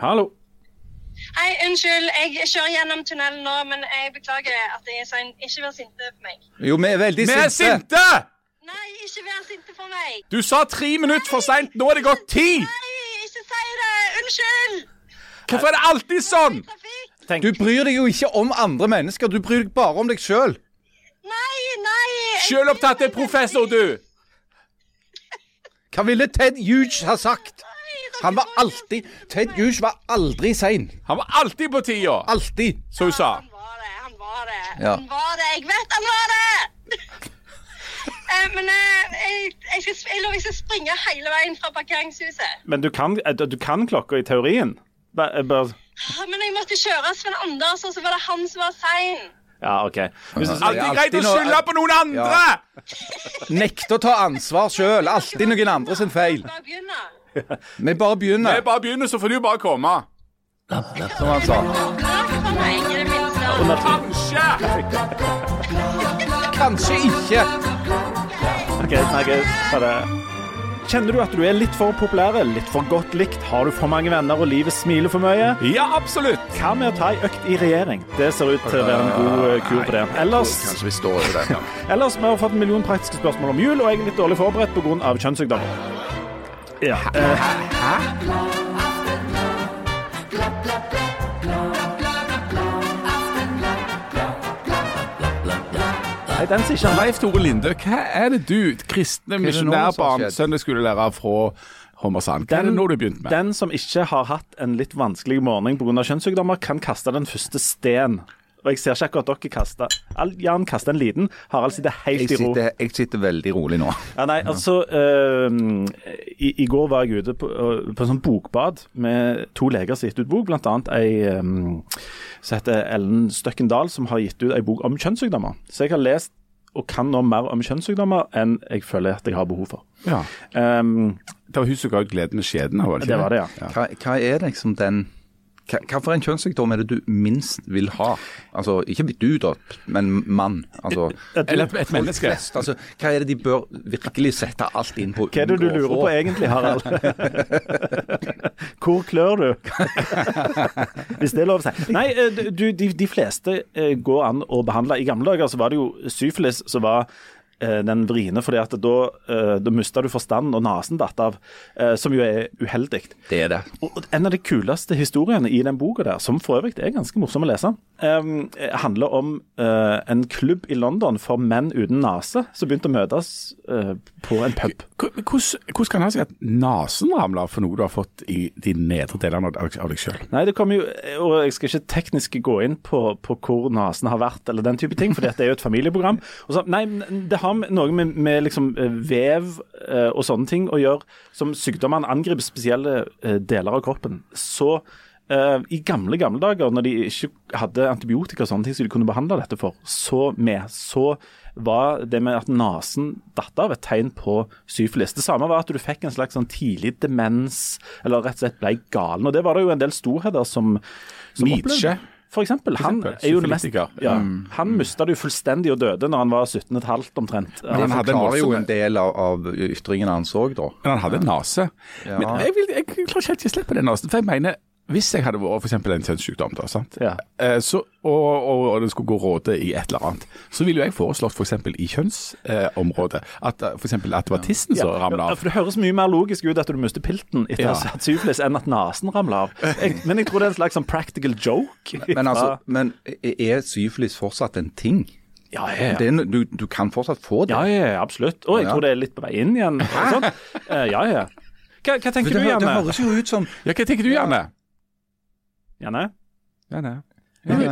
Hallo. Hei, unnskyld. Jeg kjører gjennom tunnelen nå, men jeg beklager at jeg er sein. Ikke vær sinte på meg. Jo, vi er veldig sinte. Vi er sinte. Nei, ikke vær sinte på meg. Du sa tre minutter for seint. Nå er det gått ti! Nei, ikke si det. Unnskyld. Hvorfor er det alltid sånn? Tenk. Du bryr deg jo ikke om andre mennesker, du bryr deg bare om deg sjøl. Nei, nei. Sjølopptatt er professor, du. Hva ville Ted Hughes ha sagt? Han var alltid Ted Hughes var aldri sein. Han var alltid på tida, Alltid. som hun sa. Han var det, han var det. Ja. Han var det. Jeg vet han var det. Eh, Men eh, jeg, jeg, skal, jeg lover jeg skal springe hele veien fra parkeringshuset. Men du kan, eh, du kan klokka i teorien. Ba- Bare Ah, Men jeg måtte kjøre Sven Anders, og så var det han som var sein. Ja, OK. Hvis du, Alltid greit å skylde på noen andre! Nekte å ta ansvar sjøl. Alltid noen andre sin feil. Vi bare begynner. Vi bare begynner, så får du bare komme. som han sa. Kanskje. Kanskje ikke. Kjenner du at du er litt for populær, litt for godt likt? Har du for mange venner og livet smiler for mye? Ja, absolutt. Hva med å ta ei økt i regjering? Det ser ut til å være en god eh, kur på det. Ellers, Kanskje vi står over det. ja. ellers vi har fått en million praktiske spørsmål om jul, og jeg er litt dårlig forberedt pga. kjønnssykdommer. Ja. Hæ? Nei, den som ikke har Leif Tore Linde, hva er det du, kristne er det nå som misjonærbarn, søndagsskolelærer fra Hommersand, hva er det nå du har begynt med? Den som ikke har hatt en litt vanskelig morgen pga. kjønnssykdommer, kan kaste den første sten. Og jeg ser ikke akkurat dere kaste. Jan kaster en liten. Harald sitter helt i ro. sitter, jeg sitter veldig rolig nå. Ja, nei, altså uh, i, I går var jeg ute på, uh, på en sånn bokbad med to leger som har gitt ut bok, bl.a. ei um, som heter Ellen Støkkendal, som har gitt ut ei bok om kjønnssykdommer. Så jeg har lest og kan nå mer om kjønnssykdommer enn jeg føler at jeg har behov for. Ja. Um, Det var hun som ga gleden med skjeden, det var det, ja. Hva, hva er liksom den hva, hva for en kjønnssykdom er det du minst vil ha? Altså, ikke du da, men mann. Altså, Eller et menneske. flest. Altså, hva er det de bør virkelig sette alt inn på? Hva er det du lurer på egentlig, Harald? Hvor klør du? Hvis det er lov å si. Nei, eh, du, de, de fleste eh, går an å behandle. I gamle dager så var det jo syfilis som var den vriene, fordi at da, eh, da mista du forstanden, og nesen datt av, eh, som jo er uheldig. Det er det. Og En av de kuleste historiene i den boka, der, som for øvrig er ganske morsom å lese, handler om eh, en klubb i London for menn uten nese som begynte å møtes eh, på en pub. Hvordan, kan han si at nesen ramler for noe du har fått i de nedre delene av, deg sjøl? Nei, det kommer jo, og Jeg skal ikke teknisk gå inn på, på hvor nesen har vært, eller den type ting, for dette er jo et familieprogram. Og så, nei, Det har noe med, med liksom eh, vev eh, og sånne ting å gjøre, som sykdommene angriper spesielle eh, deler av kroppen. Så Uh, i gamle gamle dager, når de ikke hadde antibiotika og sånne ting som de kunne behandle dette for, så med, så var det med at nesen datt av et tegn på syfilis. Det samme var at du fikk en slags sånn tidlig demens, eller rett og slett ble galen. Og det var det jo en del storheter som, som Nietzsche. opplevde. For eksempel. Han er jo mest ja, Han mista det jo fullstendig og døde når han var 17,5 omtrent. Men han hadde forklarer jo en del av, av ytringene han så, da. Men han hadde en nase. Ja. Men jeg, vil, jeg klarer ikke helt å slippe den nasen. For jeg mener, hvis jeg hadde vært eksempel en kjønnssykdom, da, sant? Ja. Eh, så, og, og, og det skulle gå råde i et eller annet, så ville jeg foreslått f.eks. For i kjønnsområdet at eh, for eksempel at det var tissen som ramla Ja, for Det høres mye mer logisk ut at du mister pilten etter å Ja. ha hatt syfilis, enn at nesen ramler av. Jeg, men jeg tror det er en slags sånn practical joke. Men, altså, men er syfilis fortsatt en ting? ja, ja, ja. Det er, du, du kan fortsatt få det. Ja, ja, ja, absolutt. Og jeg Ja. tror det er litt på vei inn igjen. og. Eh, ja, ja. Hva, hva tenker det, du, Janne? det høres jo ut som Ja, hva tenker du, Janne? Gjerne. Gjerne. hun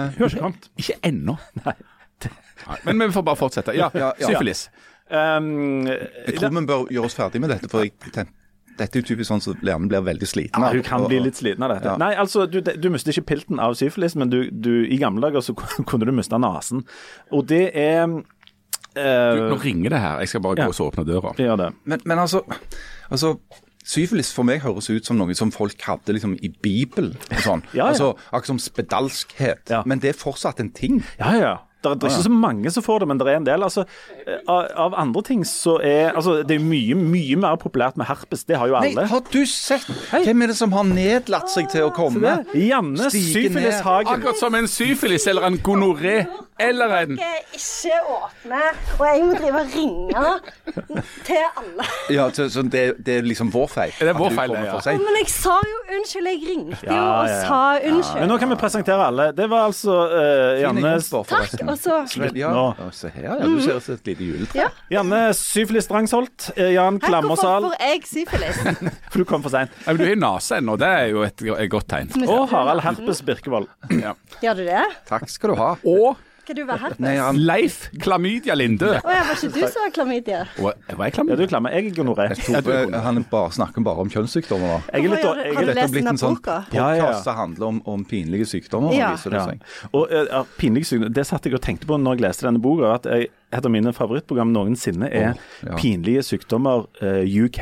har ikke ennå. Nei. Men vi får bare fortsette. Ja, Ja, ja. syfilis. Um, Jeg tror vi bør gjøre oss ferdig med dette, for jeg ten- dette er jo typisk sånn som hjernen blir veldig sliten Ja, hun kan bli litt sliten av dette. Ja. Nei, altså, du, du mister ikke pilten av syfilis, men du, du, i gamle dager så kunne du miste nesen. Og det er eh, Nå ringer det her. Jeg skal bare Ja. gå og så åpne døra. det gjør det. Men, men altså, altså Syfilis for meg høres ut som noe som folk hadde liksom i Bibelen. og sånn. Ja, ja. Altså, Akkurat som spedalskhet. Ja. Men det er fortsatt en ting. Ja, ja. Det er, ikke så mange som får det, men det er en del. Altså, eh, av, av andre ting så er altså, Det er mye, mye mer populært med herpes. Det har jo Nei, alle. har du sett Hvem er det som har nedlatt seg til å komme? Janne Syfilis Hagen. Akkurat som en syfilis eller en gonoré eller en ikke åpne, og jeg må drive og ringe til alle. Ja, så, så det, det er liksom vår feil? Det er vår feil, ja. Men jeg sa jo unnskyld, jeg ringte jo Ja, og sa unnskyld. Men nå kan vi presentere alle. Det var altså uh, Janne, Takk, og så Ja, Nå. ja, se her, ja. Du ser ut som et lite juletre. Ja. Janne Syfilis Drangsholt, eh, Jan Klammersal. Hvorfor får jeg syfilis? for du kom for seint, Ja, men Du i nase ennå, det er jo et, et godt tegn. og Harald Herpes Birkevold. Ja. Gjør du det? Takk skal du ha. Og Skal du være herpes? Nei, han, Leif Klamydia Linde. Å ja, var ikke du som var klamydia? Var jeg Ja, du du klammer. Jeg er gonoré. Han bare, snakker bare om kjønnssykdommer nå. Jeg er litt, jeg har er du lest denne en sånn boka? Ja, ja, som handler om, om pinlige sykdommer. Ja. viser det Ja. Og eh, ja, pinlig sykdom, Det satt jeg og tenkte på når jeg leste denne boka. At jeg, et av mine favorittprogram noensinne er oh, ja. Pinlige sykdommer uh, UK.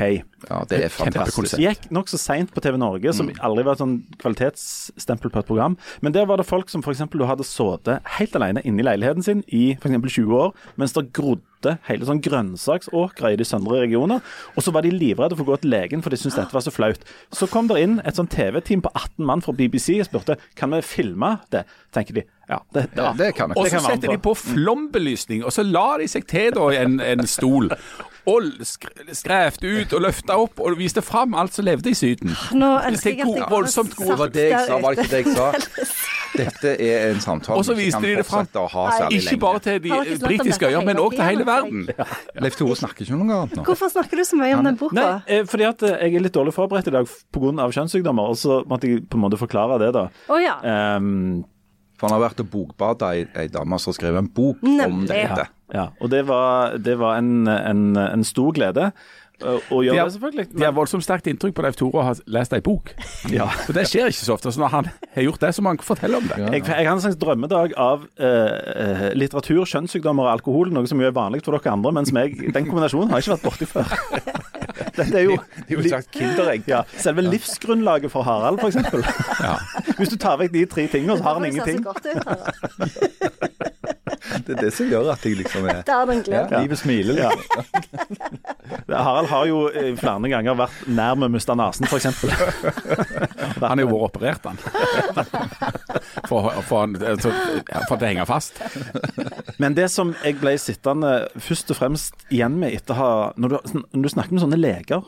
Ja, det er fantastisk. Det gikk nokså seint på TV Norge, som aldri var et sånn kvalitetsstempel på et program. Men der var det folk som f.eks. hadde sittet helt alene inne i leiligheten sin i f.eks. 20 år, mens det grodde hele sånn grønnsaksåkre i de søndre regioner. Og så var de livredde for å gå til legen, for de syntes dette var så flaut. Så kom det inn et sånn TV-team på 18 mann fra BBC og spurte kan vi filme det. tenker de. Ja, det, Ja, det kan vi. Og så setter de på. flombelysning, og så la de seg til da i en, en stol. Og sk skrevde ut og løfta opp og viste fram alt som levde i Syden. Nå Det ønsker er jeg at jeg voldsomt god- Det var det jeg sa, var det ikke det jeg sa? Dette er en samtale Og så vi viste ikke de kan det fram. fortsette å ha særlig Ikke bare til de britiske øyer, men òg til hele verden. Leif Tore snakker ikke om noe annet nå. Hvorfor snakker du så mye om den boka? Nei, eh, fordi at eh, jeg er litt dårlig forberedt i dag pga. kjønnssykdommer, og så måtte jeg på en måte forklare det, da. Oh, ja. Ehm, For han har vært og bokbada ei, ei dame som har skrevet en bok om dette. ja, og det var, det var en, en, en stor glede å gjøre De har, det, selvfølgelig. de har voldsomt sterkt inntrykk på Leif Tore å ha lest ei bok. Ja. For det skjer ikke så ofte. Så når han har gjort det, så må han fortelle om det. Jeg, jeg har en slags drømmedag av eh, eh, litteratur, kjønnssykdommer og alkohol, noe som jo er vanlig for dere andre, mens meg, den kombinasjonen har jeg ikke vært borti før. Dette er jo Det er jo et slags kinderegg. ja, selve livsgrunnlaget for Harald, f.eks. Ja. Hvis du tar vekk de tre tingene, så har han ingenting. Harald. Det er det som gjør at jeg liksom er Det er den ja, gleden. Livet smiler Ja. Harald har jo eh, flere ganger vært nær med å miste nesen, f.eks. Han har jo vært operert, han. For, for, altså, for at det henger fast. Men det som jeg ble sittende først og fremst igjen med etter ha Når du, når du snakker med sånne leger,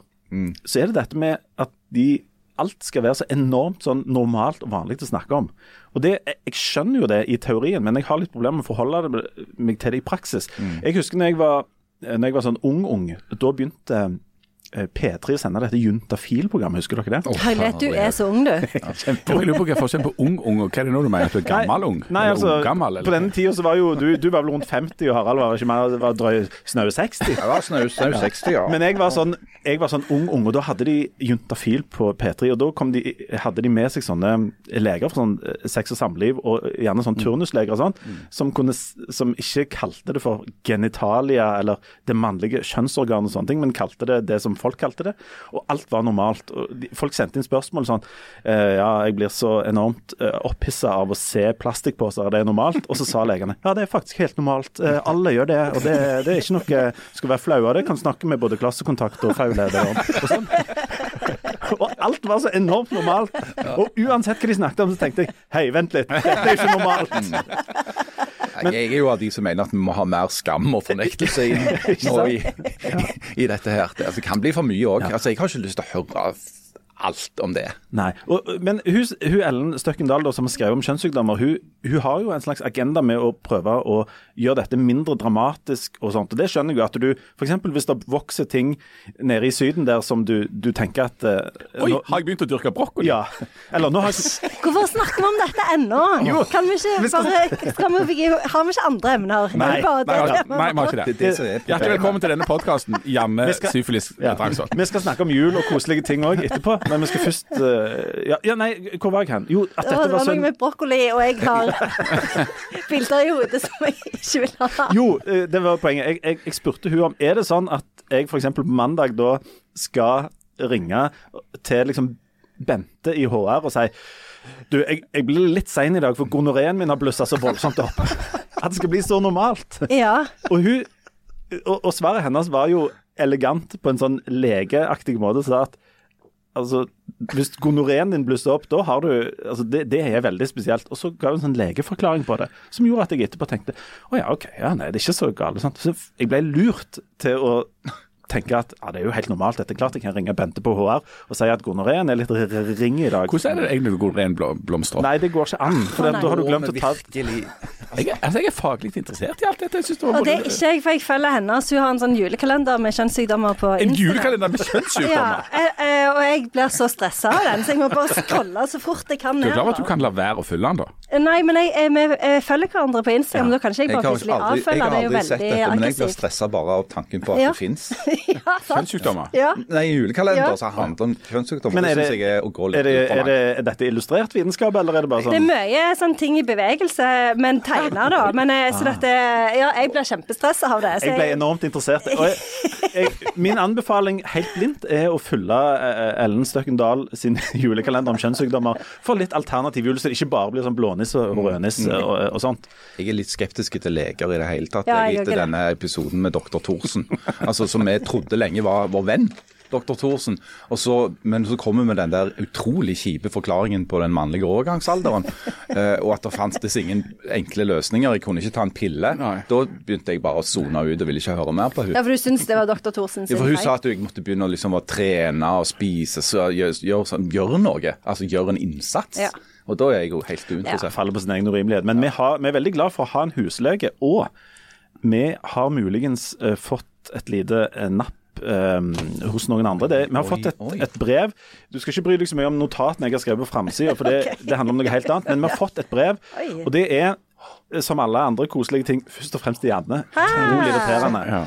så er det dette med at de Alt skal være så enormt sånn normalt og vanlig å snakke om. Og det, jeg, skjønner jo det i teorien, men jeg har litt problemer med å forholde meg til det i praksis. Jeg husker når jeg var, når jeg var sånn ung-ung, da begynte P3 å sende dette Juntafil-programmet, husker dere det? Herlighet, du er så ung, du. Jeg lurer på hva forskjellen på ung ung og hva er det nå du mener? At du er gammel ung? Nei, Eller altså, eller? på denne tida så var jo du, du var vel rundt 50, og Harald var ikke mer, var drøy snaue 60. Jeg var snau snau 60, ja. Men jeg var sånn, jeg var sånn ung, ung, og da hadde de Juntafil på P3. Og da kom de, hadde de med seg sånne leger fra sånn eh, sex og samliv, og gjerne sånn turnusleger og sånn, som, kunne, som ikke kalte det for genitalia eller det mannlige kjønnsorganet og sånne ting, men kalte det det som folk kalte det. Og alt var normalt. Og folk sendte inn spørsmål sånn eh, Ja, jeg blir så enormt uh, opphissa av å se plastikkposer, er normalt? Og så sa legene ja, det er faktisk helt normalt. Eh, alle gjør det, og det, det er ikke noe skal være flau av det. Kan snakke med både klassekontakt og fagleder om. Og, sånn. og alt var så enormt normalt. Og uansett hva de snakket om, så tenkte jeg hei, vent litt, dette er ikke normalt. Jeg er jo av de som mener at vi må ha mer skam og fornektelse i, i, i dette her. Det altså, kan bli for mye òg. Altså, jeg har ikke lyst til å høre alt om det. Nei, og, Men hun, hun Ellen Støkkendal da, som har skrevet om kjønnssykdommer, hun, hun har jo en slags agenda med å prøve å gjøre dette mindre dramatisk og sånt. og Det skjønner jeg jo at du F.eks. hvis det vokser ting nede i Syden der som du, du tenker at eh, Oi, nå- har jeg begynt å dyrke brokkoli? Ja. Eller nå har jeg Hvorfor snakker vi om dette ennå? Kan vi ikke bare skal vi, Har vi ikke andre emner? Nei, vi har ikke Det det. det er Hjertelig velkommen til denne podkasten, Janne Syfilis ja. Drangsvold. Vi skal snakke om jul og koselige ting òg etterpå, men vi skal først uh, ja, ja, nei, hvor var jeg hen? Jo, at dette det var var noe med brokkoli, og jeg har bilder i hodet som jeg ikke vil ha. Jo, eh, det var poenget. Jeg, jeg, jeg spurte hun om Er det sånn at jeg f.eks. på mandag da skal ringe til liksom Bente i HR og si du, jeg, jeg blir litt sein i dag, for gonoreen min har blussa så voldsomt opp. At det skal bli så normalt. Ja. Og, hun, og, og svaret hennes var jo elegant på en sånn legeaktig måte. Så at altså, hvis gonoreen din blusser opp, da har du altså, det, det er veldig spesielt. Og så ga hun en sånn legeforklaring på det, som gjorde at jeg etterpå tenkte å ja, OK, ja, nei, det er ikke så galt. Sant? Så jeg ble lurt til å tenke at ja, det er jo helt normalt. Dette er klart jeg kan ringe Bente på HR og si at gonoreen er litt ring i dag. Hvordan er det egentlig gonoréen blom- blomstrer opp? Nei, det går ikke an. For da har du glemt å ta Jeg, er- altså, jeg er faglig interessert i alt dette. Jeg synes det var Og det er ikke jeg, for jeg følger henne. Så hun har en sånn julekalender med kjønnssykdommer på Instagram. En julekalender med kjønnssykdommer. ja, eh, og jeg blir så stressa av den, så jeg må bare scrolle så fort jeg kan Du er klar over at du kan la være å følge den, da? Nei, men jeg, eh, vi eh, følger hverandre på Instagram, da kan ikke jeg Jeg bare har plutselig aldri, jeg avfølge. har Det er jo aldri sett dette, men jeg blir stressa bare av tanken på at Ja. det fins. Ja. Kjønnssykdommer? Ja. Nei, julekalender Ja. så handler det om kjønnssykdommer. Men er det, det, jeg er å gå litt er, det, er, det, er dette illustrert vitenskap, eller er det bare sånn Det er sånn mye sånn ting i bevegelse, men tegner, da. Men, eh, så dette, ja, jeg blir kjempestressa av det. Så Jeg ble enormt interessert. Og jeg, jeg, min anbefaling helt blindt er å følge eh, Ellen Støkken Dahl sin julekalender om kjønnssykdommer for litt alternativ jul, så det ikke bare blir sånn blånisse og rødnisse og, og sånt. Jeg er litt skeptisk til leger i det hele tatt, Ja, jeg, jeg etter er denne episoden med doktor Thorsen. altså, som jeg trodde lenge var vår venn. Dr. Thorsen. Og så, men så kommer vi med den der utrolig kjipe forklaringen på den mannlige overgangsalderen. eh, og at det fantes ingen enkle løsninger. Jeg kunne ikke ta en pille. Nei. Da begynte jeg bare å sone ut og ville ikke høre mer på henne. Ja, for du syns det var dr. Thorsen Ja, for Hun sa at jeg måtte begynne å liksom å trene og spise, så gjør, gjør, sånn- gjør noe. Altså gjør en innsats. Ja. Og da er jeg jo helt uinteressert. Ja. faller på sin egen urimelighet. Men vi, har, vi er veldig glad for å ha en huslege, og vi har muligens uh, fått et lite eh, napp Um, hos noen andre. Det, vi har Oi, fått et, et brev. Du skal ikke bry deg så mye om notatene jeg har skrevet på framsida, for det, det handler om noe helt annet. Men vi har fått et brev, Oi. og det er, eh, som alle andre koselige ting, først og fremst Janne. Utrolig irriterende. Ja.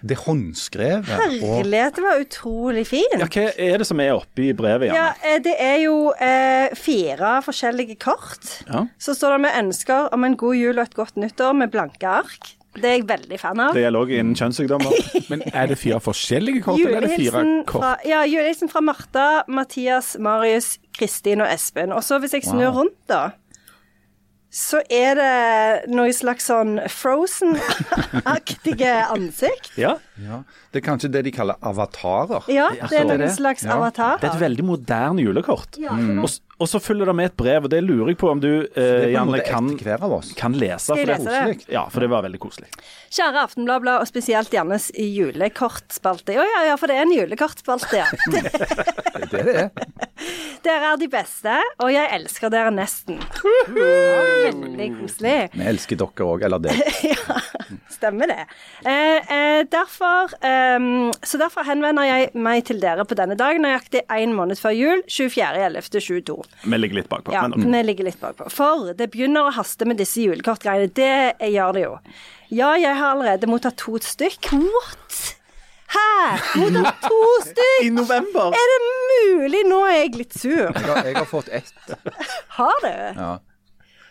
Det er håndskrevet. Herlighet, det var utrolig fint. Ja, hva er det som er oppi brevet, Ja, Janne? Ja, det er jo eh, fire forskjellige kort. Ja. Så står det med ønsker om en god jul og et godt nyttår med blanke ark. Det er jeg veldig fan av. Det gjelder òg innen kjønnssykdommer. Men er det fire forskjellige kort, eller er det fire kort? fra, ja, julehilsen fra Martha, Mathias, Marius, Kristin og Espen. Og så hvis jeg snur rundt, da, så er det noe slags sånn Frozen-aktige ansikt. Ja, Ja, Det er kanskje det de kaller avatarer. Ja, det er noen slags Ja. avatar. det er et veldig moderne julekort. Ja. Og, og så følger det med et brev, og det lurer jeg på om du, eh, Janne, kan, kan lese. Skal jeg for det- lese det? Ja, for det var veldig koselig. Kjære Aftenbladet, og spesielt Jannes julekortspalte. Å ja, ja, for det er en julekortspalte, ja. Det er det det er. Dere er de beste, og jeg elsker dere nesten. Veldig koselig. Vi elsker dere òg, eller deg. ja, stemmer det. Eh, eh, derfor, ehm, så derfor henvender jeg meg til dere på denne dagen, nøyaktig én måned før jul, 24.11.22. Vi ligger litt bakpå. Ja, men, vi ligger litt bakpå. For det begynner å haste med disse julekortgreiene. Det gjør det jo. Ja, jeg har allerede mottatt to stykk. What? Hæ? Mottatt to stykk? I november! Er det mulig? Nå er jeg litt sur. Jeg har, jeg har fått ett. Har du? Ja.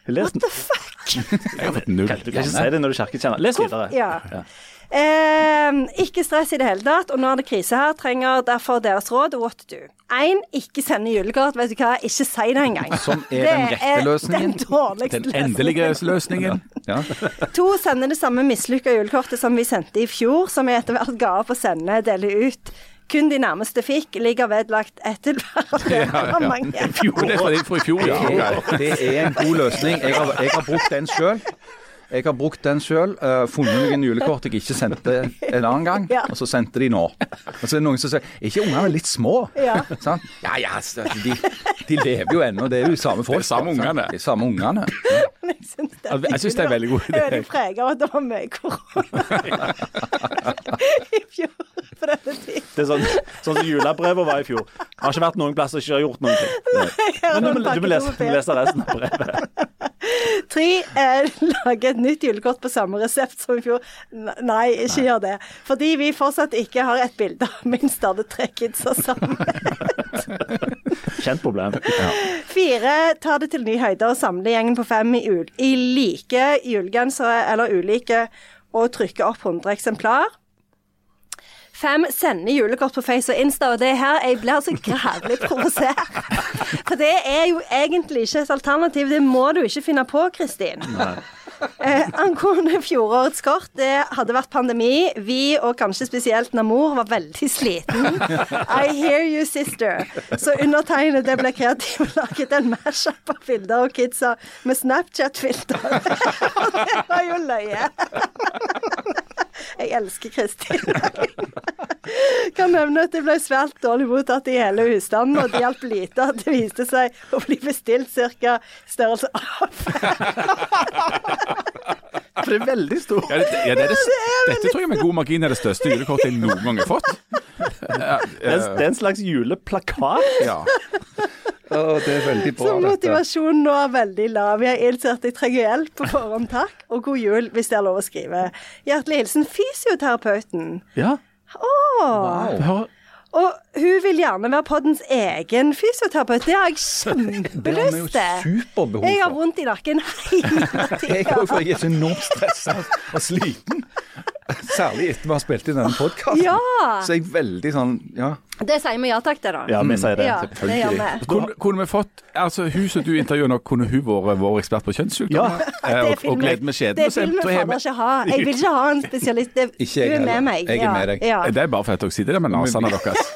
Les den. Jeg har fått null. Kan ikke si det når du er kirkekjenner. Les videre. Ja. Eh, ikke stress i det hele tatt, og nå er det krise her. Trenger derfor deres råd. What to do? Én, ikke sende julekort. Vet du hva, ikke si det engang. Som er den rette løsningen. Den dårligste Den endelige løsningen. Ja. To sender det samme mislykka julekortet som vi sendte i fjor, som vi etter hvert ga opp å sende, dele ut. Kun de nærmeste fikk. Ligger vedlagt etter til hver av dere. Ja, ja. Det er fra, i fjor, ja. Det er en god løsning. Jeg har, jeg har brukt den sjøl. Jeg har brukt den sjøl. funnet noen julekort jeg ikke sendte en annen gang, Ja. og så sendte de nå. Og så er det noen som sier Er ikke ungene litt små? Ja. sånn? ja, ja altså, de, de lever jo ennå. Det er jo samme folk. Det er samme ungene. Det er samme ungene. Jeg syns det, er jeg synes det er veldig god idé. Jeg er veldig prega av at det var mye korona i fjor på denne tiden. Det er sånn, sånn som julebrevet var i fjor. Det har ikke vært noen plasser ikke har gjort noen ting. Nei, Men du, noen du må lese, du må lese resten av brevet. Tre, eh, lage et nytt julekort på samme resept som i fjor. Nei, ikke gjør det. Fordi vi fortsatt ikke har et bilde av minst alle tre kidsa sammen. Kjent problem. Fire, ta det til ny høyde og samle gjengen på fem i, ul i like julegensere eller ulike og trykke opp 100 eksemplar. Fem, sende julekort på Face og Insta, og det er her jeg blir så grævlig provosert. For det er jo egentlig ikke et alternativ, det må du ikke finne på, Kristin. Eh, angående fjorårets kort, det hadde vært pandemi. Vi, og kanskje spesielt Namor, var veldig sliten. I hear you, sister. Så undertegnede ble kreativ og laget en mashup av bilder og kidsa med Snapchat-filter. det var jo løye. Jeg elsker Kristin. Kan nevne at det ble svært dårlig mottatt i hele husstanden, og det hjalp lite at det viste seg å bli bestilt ca. størrelse av For det er veldig stor. Ja, det, ja, det er det, dette tror jeg med god margin er det største julekortet jeg noen gang har fått. Det er, det er en slags juleplakat. ja. Å, det er veldig bra, Så motivasjonen nå er veldig lav. Jeg har innsett at jeg trenger hjelp på forhånd, takk. Og god jul, hvis det er lov å skrive. Hjertelig hilsen fysioterapeuten. Ja. Oh. Wow. Og hun vil gjerne være poddens egen fysioterapeut. Det har jeg Det har vi jo kjempelyst til. Jeg har vondt i nakken hele Jeg òg, for jeg er så enormt stressa og sliten. Særlig etter vi har spilt inn denne podkasten. Ja! Så jeg er veldig sånn Ja. Det sier vi ja takk til, da. ja, vi sier det. Ja, det vi. Kunne, kunne vi fått altså Hun som du intervjuer nå, kunne hun vært vår ekspert på kjønnssykdommer? Ja. Eh, Det og, og med skjeden? det vil vi fader ikke ha. Jeg vil ikke ha en spesialist. Det, Ikke jeg hun er med meg. Jeg er med deg. Ja. Det er bare for at dere sitter der med nesene deres.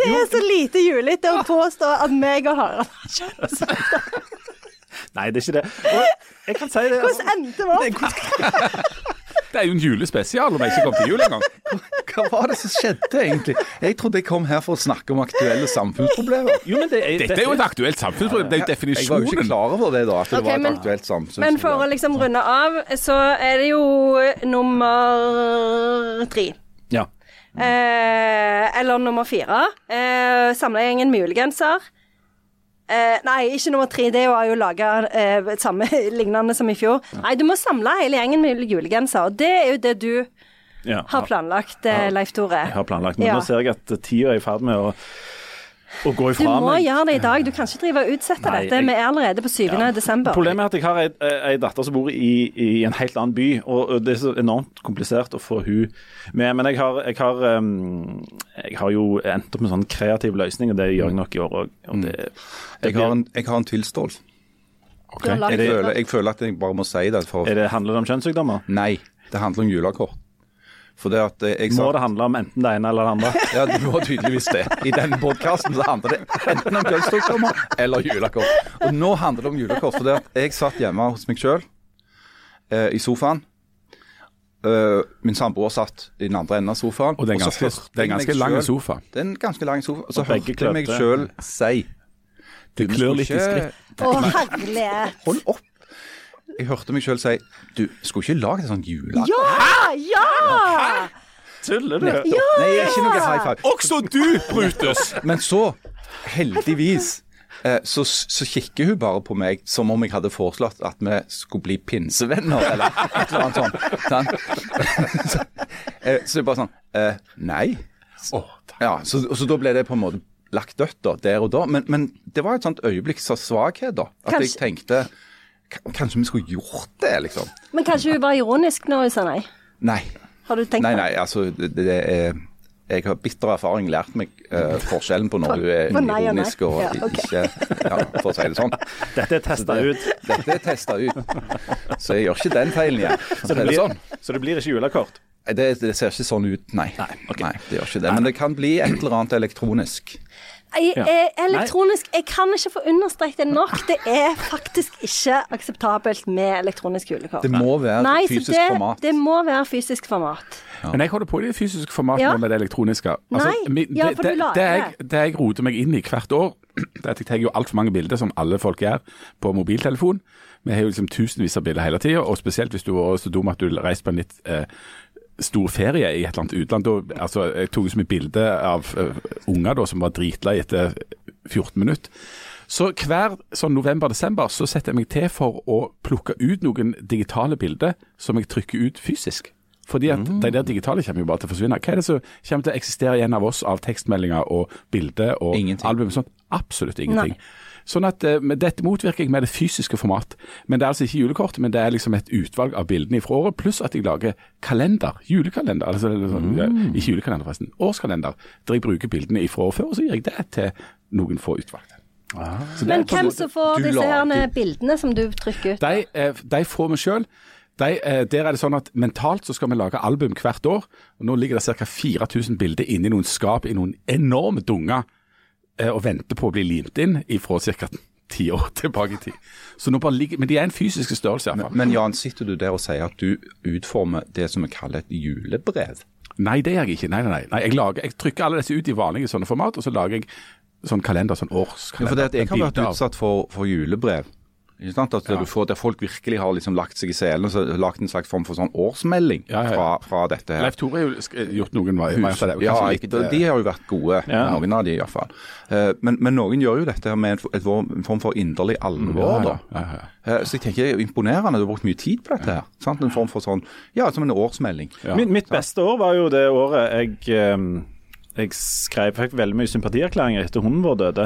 Det er så lite julete å påstå at meg og Harald har kjønnssykdom. Nei, det er ikke det. Og jeg kan si det. Altså, Hvordan endte vi opp? Det er jo en julespesial om jeg ikke kom til jul engang. Hva var det som skjedde, egentlig? Jeg trodde jeg kom her for å snakke om aktuelle samfunnsproblemer. jo, men det er, Dette er jo et aktuelt samfunnsproblem. Det er jo Jeg var jo ikke klar over det, da. At det okay, var et men- aktuelt Men for å liksom runde av, så er det jo nummer tre. Ja. Eh, eller nummer fire. Eh, Samlegjengen med julegenser. Eh, nei, ikke nummer tre. Det var jo laga eh, samme lignende som i fjor. Nei, du må samle hele gjengen med julegenser. Og det er jo det du ja. har planlagt, eh, Leif Tore. Jeg har planlagt, men Ja. nå ser jeg at tida er i ferd med å, å gå Du må meg. gjøre det i dag. Du kan ikke drive og utsette Nei, dette. Vi er allerede på 7. desember. Problemet er at jeg har ei, ei datter som bor i, i en helt annen by, og det er så enormt komplisert å få hun med. Men jeg har, jeg har, um, jeg har jo endt opp med sånn kreativ løsning, og det gjør jeg nok i år òg. Jeg har en, jeg har en tilståelse. Okay. Jeg, føler- jeg føler at jeg bare må si det. For Er det, handler det om kjønnssykdommer? Nei, det handler om julekort. For det at eh, jeg Må det handle om enten det ene eller det andre? Ja, det må tydeligvis det. I den podkasten så handler det enten om kjønnssykdommer eller julekort. Og nå handler det om julekort. For det at jeg satt hjemme hos meg sjøl eh, i sofaen. Uh, min samboer satt i den andre enden av sofaen. Og det er en ganske, det er en ganske lang selv- sofa. Det er en ganske lang sofa. Og så Og hørte jeg meg sjøl si Det klør litt i skritt. Å, herlighet. Hold opp. Jeg hørte meg sjøl si Du, skulle ikke lage et sånt juleakort? Ja! Ja! Hæ? Tuller du? Nei, ikke noe high five. Også du, Brutus! Men så, heldigvis, eh, så, så kikker hun bare på meg som om jeg hadde foreslått at vi skulle bli pinsevenner, eller et eller annet sånt. Så, eh, så det er bare sånn eh, Nei. Ja, så, så da ble det på en måte lagt dødt da, der og da. Men, men det var et sånt øyeblikks av svakhet, da. At jeg tenkte "K- Kanskje vi skulle gjort det, liksom. Men kanskje hun var ironisk når hun sa nei? Nei. Har du tenkt Nei, nei, altså det, det er jeg har bitter erfaring lært meg uh, forskjellen på når du er på nei og nei. ironisk og Ja, okay. ikke ja, For å si det sånn. Dette er testa ut. Dette er testa ut. Så jeg gjør ikke den feilen igjen. Så det det blir, sånn. så det blir ikke julekort? Det, det ser ikke sånn ut, nei. Nei, okay. nei, det gjør ikke det. Men det kan bli et eller annet elektronisk. Jeg, Ja. eh, elektronisk Jeg kan ikke få understreket det nok. Det er faktisk ikke akseptabelt med elektronisk julekort. Det må være Nei, fysisk det, format. det må være fysisk format. Men jeg holder på i det fysiske formatet Ja. nå med det elektroniske. Nei, mi- ja, det, for du det, lager det, jeg, det. det jeg roter meg inn i hvert år, det er at jeg tar jo altfor mange bilder, som alle folk gjør, på mobiltelefon. Vi har jo liksom tusenvis av bilder hele tida, og spesielt hvis du var så dum at du reiste på en litt eh, stor ferie i et eller annet utland. Da, altså, jeg tok så mye et bilde av uh, unger da, som var dritlei etter 14 minutter. Så hver sånn november-desember så setter jeg meg til for å plukke ut noen digitale bilder som jeg trykker ut fysisk. Fordi at de der digitale kommer jo bare til å forsvinne. Hva er det som kommer til å eksistere igjen av oss av tekstmeldinger og bilder og Ingenting. album sånt? Absolutt ingenting. Nei. Sånn at eh, Dette motvirker jeg med det fysiske format. Men det er altså ikke julekort, men det er liksom et utvalg av bildene fra året, pluss at jeg lager kalender. Julekalender. Altså, sånn, ikke julekalender, forresten. Årskalender. Der jeg bruker bildene fra året før, og så gir jeg det til noen få utvalgte. Så det er Men hvem måte- som får disse her bildene som du trykker ut? De, eh, de får vi sjøl. De, eh, der er det sånn at Mentalt så skal vi lage album hvert år. og Nå ligger det ca. 4000 bilder inni noen skap i noen enorme dunger og venter på å bli limt inn ifra ca. ti år tilbake i tid. Så nå bare ligger, Men de er en fysisk størrelse iallfall. Men Jan, sitter du der og sier at du utformer det som vi kaller et julebrev? Nei, det gjør jeg ikke. Nei, nei, nei. jeg, lager, jeg trykker alle disse ut i vanlige sånne format, og så lager jeg sånn kalender, sånn Ja, årskalender. for det at jeg har vært utsatt for, for julebrev. Ikke sant? At Ja. du får, Der folk virkelig har liksom lagt seg i selen og så lagt en slags form for sånn årsmelding Ja, ja, ja. Fra, fra dette her. Leif Tore har jo gjort noen veier av det. Ja, litt, eh, de har jo vært gode, Ja. noen av de iallfall. Uh, men, men noen gjør jo dette her med en, et, en form for inderlig alvor. ja, da. ja, ja, ja. Eh, så jeg tenker det er imponerende. Du har brukt mye tid på dette. her. Sant? En form for sånn, ja, som en årsmelding. Ja. Mitt, mitt beste år var jo det året jeg, eh, jeg skrev fikk veldig mye sympatierklæringer etter hunden vår døde.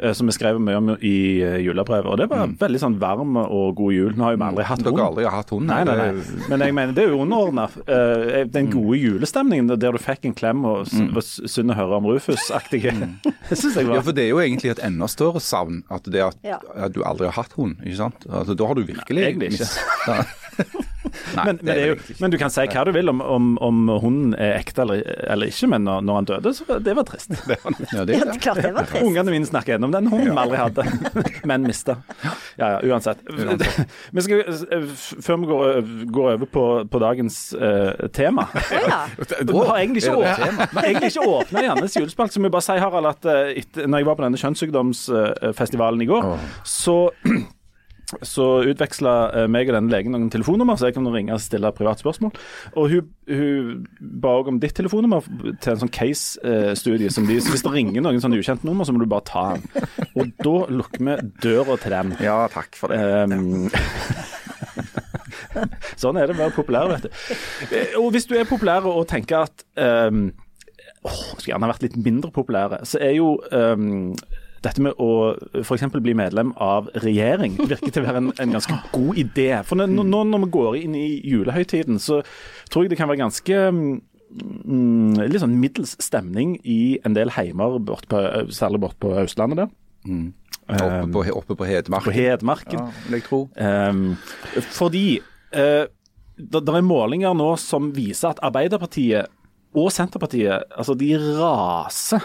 eh, Som vi skrev mye om i eh, julebrevet. Og det var veldig sånn varm og god jul. Nå har jo vi aldri hatt hund. aldri hatt hund? Nei, nei, nei. Men jeg mener, det er jo underordna. den gode julestemningen der du fikk en klem og var synd å høre om Rufus-aktige. Det syns jeg Ja, for det er jo egentlig et enda større savn at det at, at du aldri har hatt hund. ikke sant? Altså, da har du virkelig Egentlig ikke. Nei, men, men, det er jo, men du kan si hva du vil om, om, om hunden er ekte eller, eller ikke, men når, når han døde, så det var trist. Ja, det Ja, klart det var trist. Ungene mine snakker ennå om den hunden vi aldri hadde, men mista. Ja, ja, uansett. Vi skal, eh, før vi går, går over på, på dagens uh, tema ja. Vi har egentlig ikke, åpnet, vi egentlig ikke åpna Jannes julespalt, så må jeg bare si, Harald, at uh, et, når jeg var på denne kjønnssykdomsfestivalen i går, så så utveksla meg og denne legen noen telefonnummer, så jeg kan ringe og stille privat spørsmål. Og hun, hun ba også om ditt telefonnummer til en sånn case-studie. som de, så Hvis det ringer noen sånn ukjent nummer, så må du bare ta den. Og da lukker vi døra til dem. Ja, takk for det. Ehm, sånn er det å være populær, vet du. Eh, Og hvis du er populær og tenker at um, åh, skulle gjerne vært litt mindre populære, så er jo ehm, dette med å f.eks. bli medlem av regjering virker til å være en, en ganske god idé. For nå, nå når vi går inn i julehøytiden, så tror jeg det kan være ganske mm, litt sånn middels stemning i en del heimer, bort på, særlig borte på Østlandet der. Oppe på, oppe på Hedmarken. På Hedmarken. Ja, vil jeg tro. Um, fordi eh, det, det er målinger nå som viser at Arbeiderpartiet og Senterpartiet altså de raser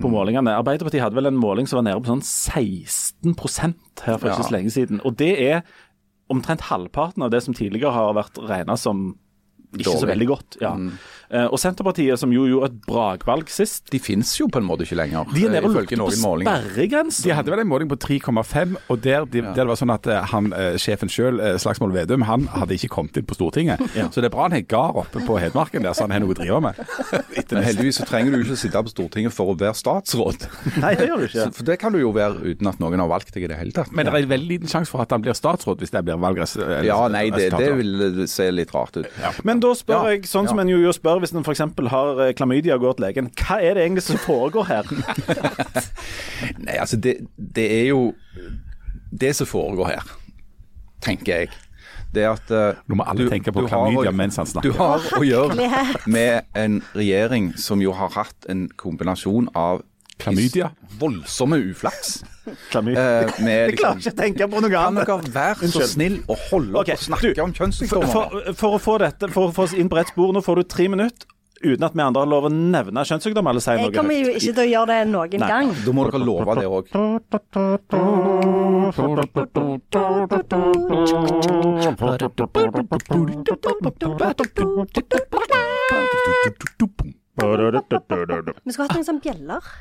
på målingene. Arbeiderpartiet hadde vel en måling som var nede på sånn 16 her for ikke så lenge siden. Og det er omtrent halvparten av det som tidligere har vært regna som ikke så veldig godt. ja. Mm. og Senterpartiet, som jo gjorde et brakvalg sist, De finnes jo på en måte ikke lenger, de er nede og eh, lukter på sperregrensen. De hadde vel en måling på 3,5, og der, de, der det var sånn at eh, han, eh, sjefen sjøl, Slagsmål Vedum, han hadde ikke kommet inn på Stortinget. Så det er bra han har gard oppe på Hedmarken der, så han har noe å drive med. Men heldigvis så trenger du ikke sitte på Stortinget for å være statsråd. Nei, det gjør du ikke. Så- For det kan du jo være uten at noen har valgt deg i det hele tatt. Men det er en veldig liten sjanse for at han blir statsråd hvis det blir valgresultat. Ja, nei, det, det vil se litt rart ut. Men da spør Ja, jeg, sånn som en jo spør hvis en f.eks. har eh, klamydia og går til legen, hva er det egentlig som foregår her? Nei, altså det, det er jo Det som foregår her, tenker jeg, det at uh, Nå må alle du- tenke på klamydia å- mens han snakker. Du har å gjøre med en regjering som jo har hatt en kombinasjon av Klamydia? voldsomme uflaks. Klamydia. Eh, med, Jeg klarer ikke å tenke på noe Kan dere være så snill å holde opp okay, og snakke du, om For, kjønnssykdommer? for, for å få dette, for å få oss inn på rett spor, nå får du tre minutter uten at vi andre har lov å nevne kjønnssykdom eller si noe Jeg kommer jo ikke til å gjøre det noen Nei. gang. Da må dere love det òg. Vi skulle hatt noen sånne bjeller.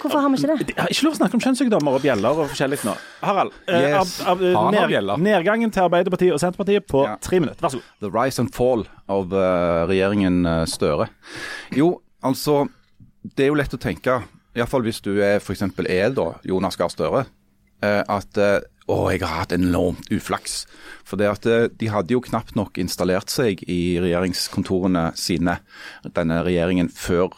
Hvorfor har vi ikke det? Jeg har ikke lov å snakke om kjønnssykdommer og bjeller og forskjellig nå. Harald, eh, Yes. ab, ab, eh, ned, nedgangen til Arbeiderpartiet og Senterpartiet på Ja. tre minutter. Vær så god. The rise and fall av uh, regjeringen uh, Støre. Jo, altså Det er jo lett å tenke, iallfall hvis du er f.eks. er da Jonas Gahr Støre, uh, at eh, å, jeg har hatt enormt uflaks. For det at eh, de hadde jo knapt nok installert seg i regjeringskontorene sine, denne regjeringen, før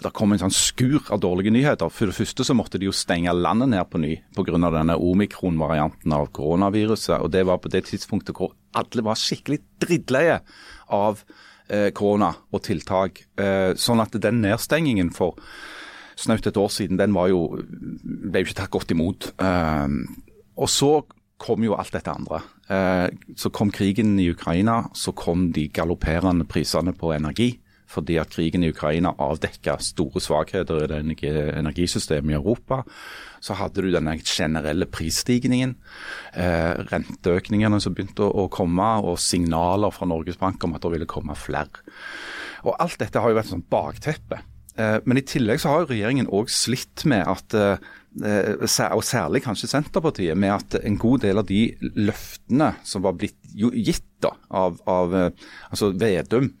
det kom en sånn skur av dårlige nyheter. For det første så måtte de jo stenge landet ned på ny pga. denne omikron-varianten av koronaviruset. Og det var på det tidspunktet hvor alle var skikkelig drittleie av eh, korona og tiltak. Eh, sånn at den nedstengingen for snaut et år siden, den var jo, ble jo ikke tatt godt imot. Eh, og så kom jo alt dette andre. Eh, så kom krigen i Ukraina, så kom de galopperende prisene på energi. Fordi at krigen i Ukraina avdekka store svakheter i det energisystemet i Europa. Så hadde du denne generelle prisstigningen, eh, renteøkningene som begynte å, å komme, og signaler fra Norges Bank om at det ville komme flere. Og Alt dette har jo vært sånn bakteppe. Eh, Men i tillegg så har jo regjeringen òg slitt med at eh, eh, og særlig kanskje Senterpartiet, med at en god del av de løftene som var blitt gitt da, av, av eh, altså Vedum,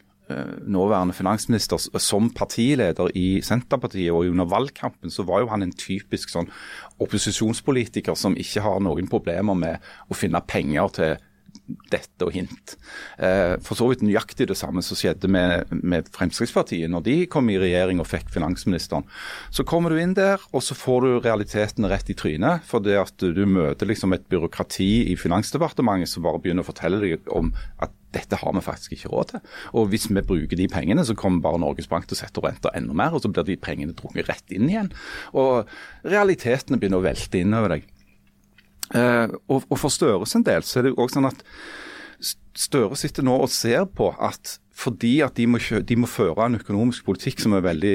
nåværende finansminister, som partileder i Senterpartiet og under valgkampen, så var jo han en typisk sånn opposisjonspolitiker som ikke har noen problemer med å finne penger til dette og hint. Eh, For så vidt nøyaktig det samme som skjedde med, med Fremskrittspartiet når de kom i regjering og fikk finansministeren. Så kommer du inn der, og så får du realitetene rett i trynet. For det at du møter liksom et byråkrati i Finansdepartementet som bare begynner å fortelle deg om at dette har vi faktisk ikke råd til. Og hvis vi bruker de pengene, så kommer bare Norges Bank til å sette renta enda mer, og så blir de pengene drunget rett inn igjen. Og realitetene begynner å velte inn over deg. Eh, og, og for Støre sin del så er det jo sånn at Støre sitter nå og ser på at fordi at de må, de må føre en økonomisk politikk som er veldig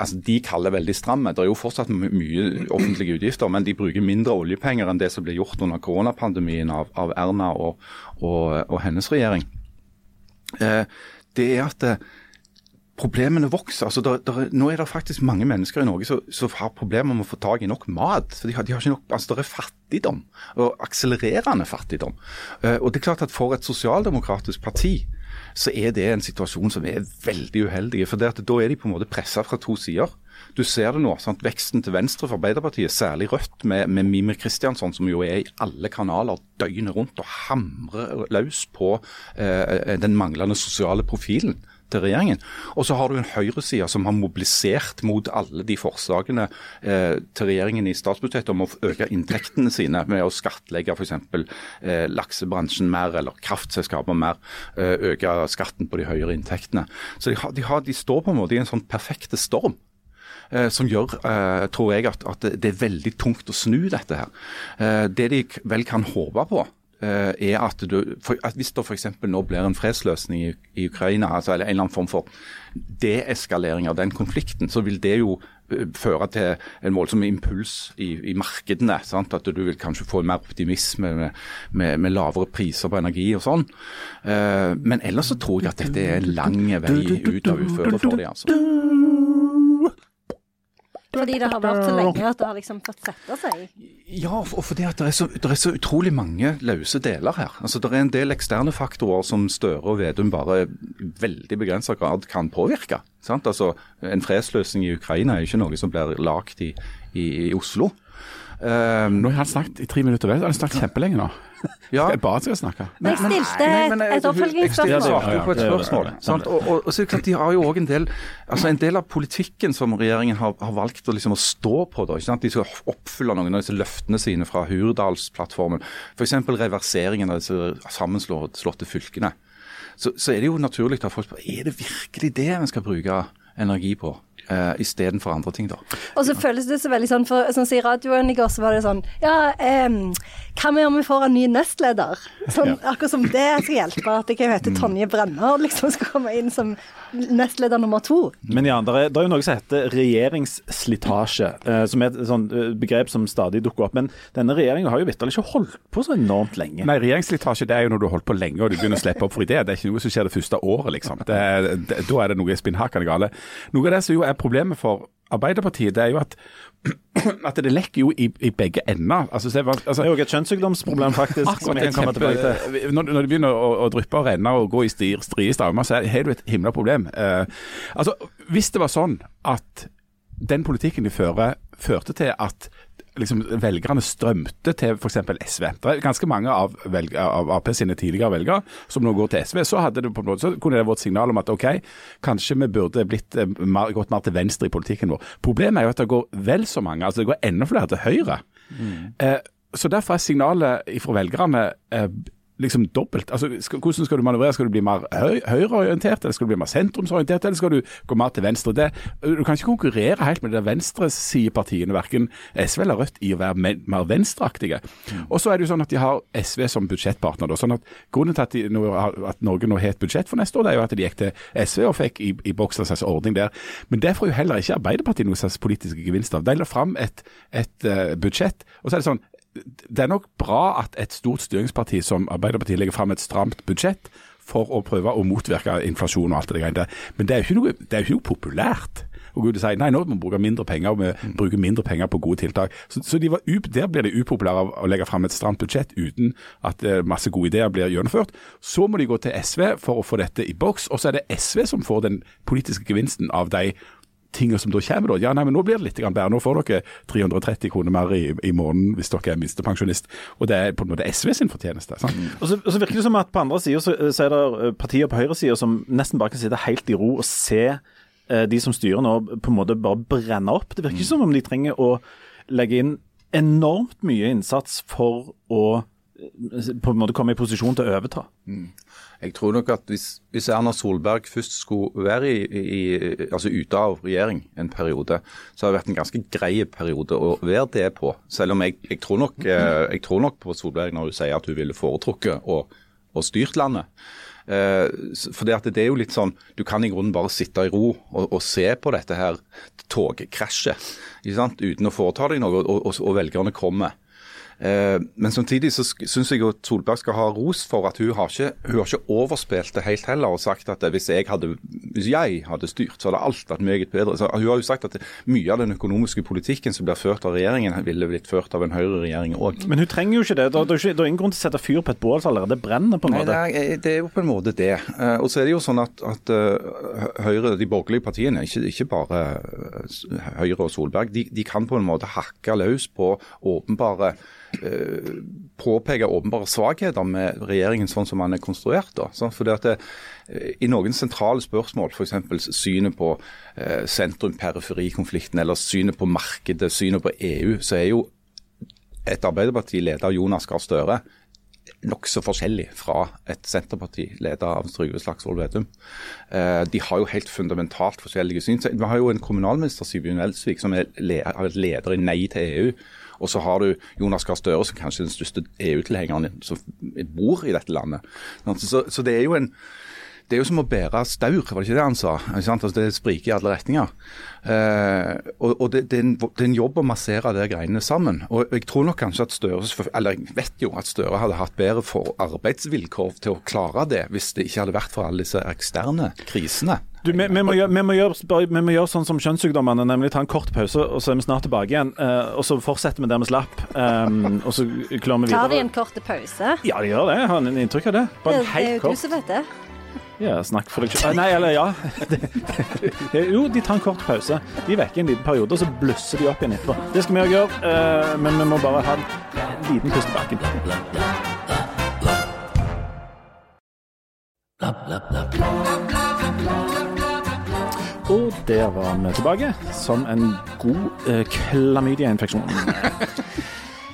altså de kaller veldig stramme. Det er jo fortsatt my- mye offentlige utgifter, men de bruker mindre oljepenger enn det som ble gjort under koronapandemien av, av Erna og, og, og hennes regjering. Eh, det er at eh, problemene vokser. Altså, der, der, nå er det faktisk mange mennesker i Norge som, som har problemer med å få tak i nok mat. for de har, de har ikke nok, altså Det er fattigdom, og akselererende fattigdom. Uh, og det er klart at For et sosialdemokratisk parti så er det en situasjon som er veldig uheldig. for Da er de på en måte pressa fra to sider. Du ser det nå, sant? Veksten til venstre for Arbeiderpartiet, særlig Rødt, med, med Mimir Kristiansson, som jo er i alle kanaler døgnet rundt og hamrer løs på eh, den manglende sosiale profilen til regjeringen. Og så har du en høyreside som har mobilisert mot alle de forslagene eh, til regjeringen i statsbudsjettet om å øke inntektene sine med å skattlegge f.eks. Eh, laksebransjen mer eller kraftselskaper mer, eh, øke skatten på de høyere inntektene. Så de, har, de, har, de står på en måte i en sånn perfekte storm. Eh, som gjør, eh, tror jeg, at, at det er veldig tungt å snu dette her. Eh, det de vel kan håpe på, er at, du, for, at hvis det f.eks. nå blir en fredsløsning i, i Ukraina, altså, eller en eller annen form for deeskalering av den konflikten, så vil det jo eh, føre til en voldsom impuls i, i markedene. Sant? At du vil kanskje få mer optimisme med, med, med lavere priser på energi og sånn. Uh, men ellers så tror jeg at dette er en lang vei ut av uføret for dem. Altså. Fordi det har vært så lenge at det har liksom fått sette seg. Ja, og fordi at det er, så, det er så utrolig mange løse deler her. Altså, Det er en del eksterne faktorer som Støre og Vedum bare i veldig begrenset grad kan påvirke. Sant? Altså, En fredsløsning i Ukraina er ikke noe som blir lagd i, i, i Oslo. Um, Nå har han snakket i tre minutter. vel? Han har snakket kjempelenge nå. ja, Jeg bare å snakke. Men jeg stilte Nei, men et, jeg- et oppfølgingsspørsmål. Jeg svarte Ja, ja, på et det spørsmål. sant? Og, og, og så De har jo også en del altså en del av politikken som regjeringen har, har valgt å, liksom, å stå på. Da, ikke sant? De skal oppfylle noen av disse løftene sine fra Hurdalsplattformen. F.eks. reverseringen av disse sammenslåtte fylkene. Så, så er det jo naturlig at folk spør er det virkelig det vi skal bruke energi på, eh, istedenfor andre ting. da. Og så føles det så veldig sånn, for sånn som i radioen i går, så var det sånn Ja, em, hva med om vi får en ny nestleder? Sånn, Akkurat som det skal hjelpe at jeg heter Tonje Brenner liksom skal komme inn som nestleder nummer to. Men ja, det er, det er jo noe som heter regjeringsslitasje, eh, som er et sånn eh, begrep som stadig dukker opp. Men denne regjeringa har jo vitterlig ikke holdt på så enormt lenge. Nei, regjeringsslitasje det er jo når du har holdt på lenge og du begynner å slippe opp for ideer. Det er ikke noe som skjer det første året, liksom. Det, det, da er det noe spinnhakkende gale. Noe av det som jo er problemet for Arbeiderpartiet, det er jo at, at det lekker jo i, i begge ender. Altså, hva- altså, Det er jo et kjønnssykdomsproblem, faktisk. som vi kan komme tilbake til. når, når det begynner å, å dryppe og renne og gå i stir- strie stammer, så er- har du et himla problem. Uh, altså, hvis det var sånn at den politikken de fører, førte til at liksom, velgerne strømte til f.eks. SV. Det er ganske mange av, velger, av Ap sine tidligere velgere som nå går til SV. Så, det måte, så kunne det vært signal om at OK, kanskje vi burde blitt, eh, mer, gått mer til venstre i politikken vår. Problemet er jo at det går vel så mange, altså det går enda flere til høyre. Eh, så derfor er signalet fra velgerne eh, liksom dobbelt. Altså, skal, hvordan skal du manøvrere? Skal du bli mer høy, høyreorientert, eller skal du bli mer sentrumsorientert, eller skal du gå mer til venstre? Det, du kan ikke konkurrere helt med de venstresidepartiene, verken SV eller Rødt, i å være mer, mer venstreaktige. Og så er det jo sånn at de har SV som budsjettpartner. Da, sånn at Grunnen til at, de, nå, at Norge nå har et budsjett for neste år, det er jo at de gikk til SV og fikk i, i boks en slags ordning der. Men det får jo heller ikke Arbeiderpartiet noen slags politiske gevinst av. De la fram et, et uh, budsjett, og så er det sånn det er nok bra at et stort styringsparti som Arbeiderpartiet legger fram et stramt budsjett for å prøve å motvirke inflasjon og alt det greiene der. Men det er jo ikke noe, det er jo ikke noe populært. Og Gud sier nei, nå må vi bruke mindre penger, og vi bruker mindre penger på gode tiltak. Så, så de var, der blir det upopulære å legge fram et stramt budsjett uten at eh, masse gode ideer blir gjennomført. Så må de gå til SV for å få dette i boks, og så er det SV som får den politiske gevinsten av de tingene som da kommer. Da. Ja, nei, men Nå blir det litt bedre. Nå får dere 330 kroner mer i, i måneden hvis dere er minstepensjonist. Og det er på en måte SV sin fortjeneste. Sant? Mm. Og, så, og, så, virker det som at på andre sida så, så, er det partier på høyresida som nesten bare kan sitte helt i ro og se eh, de som styrer nå på en måte bare brenne opp. Det virker ikke som om de trenger å legge inn enormt mye innsats for å eh, på en måte komme i posisjon til å overta. Mm. Jeg tror nok at hvis, hvis, Erna Solberg først skulle være i, i, altså ute av regjering en periode, så har det vært en ganske grei periode å være det på. Selv om jeg, jeg, tror, nok, eh, jeg tror, nok, på Solberg når hun sier at hun ville foretrukket å, styrt landet. Eh, for det, det, er jo litt sånn, Du kan i grunnen bare sitte i ro og, og se på dette her togkrasjet uten å foreta deg noe, og, og, og velgerne kommer. Eh, men samtidig så syns jeg at Solberg skal ha ros for at hun har ikke, hun har ikke overspilt det helt heller og sagt at hvis jeg hadde, hvis jeg hadde styrt, så hadde alt vært meget bedre. Så hun har jo sagt at mye av den økonomiske politikken som blir ført av regjeringen, ville blitt ført av en høyreregjering òg. Men hun trenger jo ikke det. Det er, ingen grunn til å sette fyr på et bål som allerede brenner. på en måte. Nei, det er, det er, jo på en måte det. Eh, og så er det jo sånn at, at Høyre, de borgerlige partiene, ikke, ikke bare Høyre og Solberg, de, de kan på en måte hakke løs på åpenbare Eh, påpeke åpenbare svakheter med regjeringen sånn som den er konstruert. Da. Sånn, fordi at det, eh, I noen sentrale spørsmål, f.eks. synet på eh, sentrum-periferi-konflikten eller synet på markedet, synet på EU, så er jo et Arbeiderparti ledet av Jonas Gahr Støre nokså forskjellig fra et Senterparti ledet av Trygve Slagsvold Vedum. Eh, de har jo helt fundamentalt forskjellige syn. Vi har jo en kommunalminister, Sigbjørn Elsvik, som er leder i Nei til EU. Og så har du Jonas Gahr Støre, som kanskje er den største EU-tilhengeren som bor i dette landet. Så, det er jo en det er jo som å bære staur, var det ikke det han sa? Altså, det spriker i alle retninger. Eh, og, og det, det, er en, det, er en, jobb å massere de greiene sammen. Og jeg tror nok kanskje at Støre eller jeg vet jo at Støre hadde hatt bedre for arbeidsvilkår til å klare det, hvis det ikke hadde vært for alle disse eksterne krisene. Du, vi, vi, må gjøre, vi, må gjøre, vi, må gjøre, sånn som kjønnssykdommene, nemlig ta en kort pause, og så er vi snart tilbake igjen. Uh, og så fortsetter vi der vi slapp. Um, og så klarer vi videre. Tar de en kort pause? Ja, de gjør det. Jeg har en inntrykk av det. Bare en helt kort. Det er jo du som vet det. Ja, snakk for deg sjøl Nei, eller ja. jo, de tar en kort pause. De vekker en liten periode, og så blusser de opp igjen etterpå. Det skal vi òg gjøre, uh, men vi må bare ha en liten pust i bakken. Og der var vi tilbake, som en god uh, klamydiainfeksjon.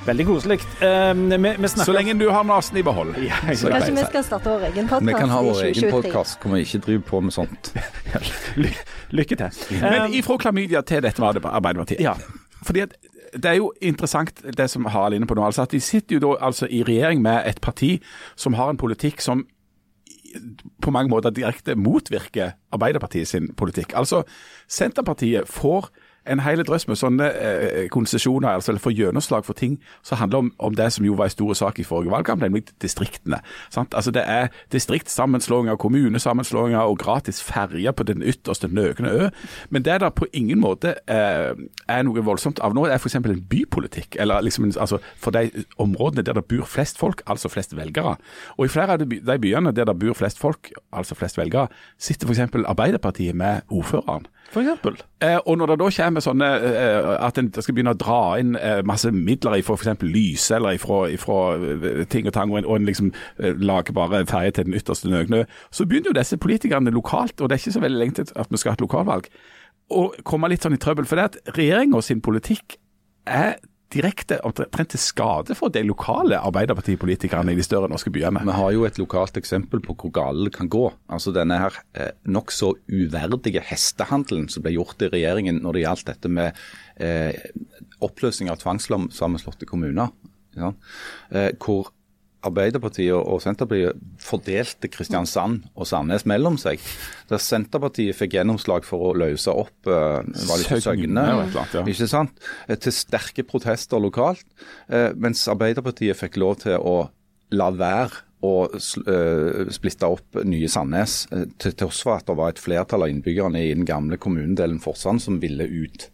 Veldig koselig. Uh, Så lenge du har nesen i behold. Ja, Kanskje vi skal starte vår egen podkast Vi kan ha vår egen podkast, hvor vi ikke driver på med sånt. Ly lykke til. Men ifra klamydia til dette var det Arbeiderpartiet. Ja. Fordi at det er jo interessant det som Harald inne på nå. altså at De sitter jo da altså i regjering med et parti som har en politikk som på mange måter direkte motvirker Arbeiderpartiet sin politikk. Altså, Senterpartiet får en hel drøss med sånne eh, konsesjoner, altså eller får gjennomslag for ting som handler om, om, det som jo var en stor sak i forrige valgkamp, nemlig distriktene. Sant? Altså Det er distriktssammenslåinger, kommunesammenslåinger og gratis ferje på den ytterste nøgne ø. Men det der på ingen måte eh, er noe voldsomt av nå, er f.eks. en bypolitikk. eller liksom, altså For de områdene der det bor flest folk, altså flest velgere. Og i flere av de byene der det bor flest folk, altså flest velgere, sitter f.eks. Arbeiderpartiet med ordføreren. For eksempel. eh, og når det da kommer sånne eh, at en skal begynne å dra inn eh, masse midler fra f.eks. Lyse eller ifra, ifra, ting og tang, og en, og en liksom eh, lager bare ferje til den ytterste nøgne, så begynner jo disse politikerne lokalt, og det er ikke så veldig lenge til at vi skal ha et lokalvalg, å komme litt sånn i trøbbel. For det at regjeringa sin politikk er direkte omtrent til skade for de lokale Arbeiderpartipolitikerne i de større norske byene. Vi har jo et lokalt eksempel på hvor galt det kan gå. Altså Denne her eh, nokså uverdige hestehandelen som ble gjort i regjeringen når det gjaldt dette med eh, oppløsning av tvangssammenslåtte kommuner. Ja. Eh, hvor Arbeiderpartiet og Senterpartiet fordelte Kristiansand og Sandnes mellom seg. Der Senterpartiet fikk gjennomslag for å løse opp eh, var det ikke Søgne, ja, ikke sant? Eh, til sterke protester lokalt. eh, Mens Arbeiderpartiet fikk lov til å la være eh, splitte opp nye Sandnes, til tross for at det var et flertall av innbyggerne i den gamle kommunedelen Forsand som ville ut.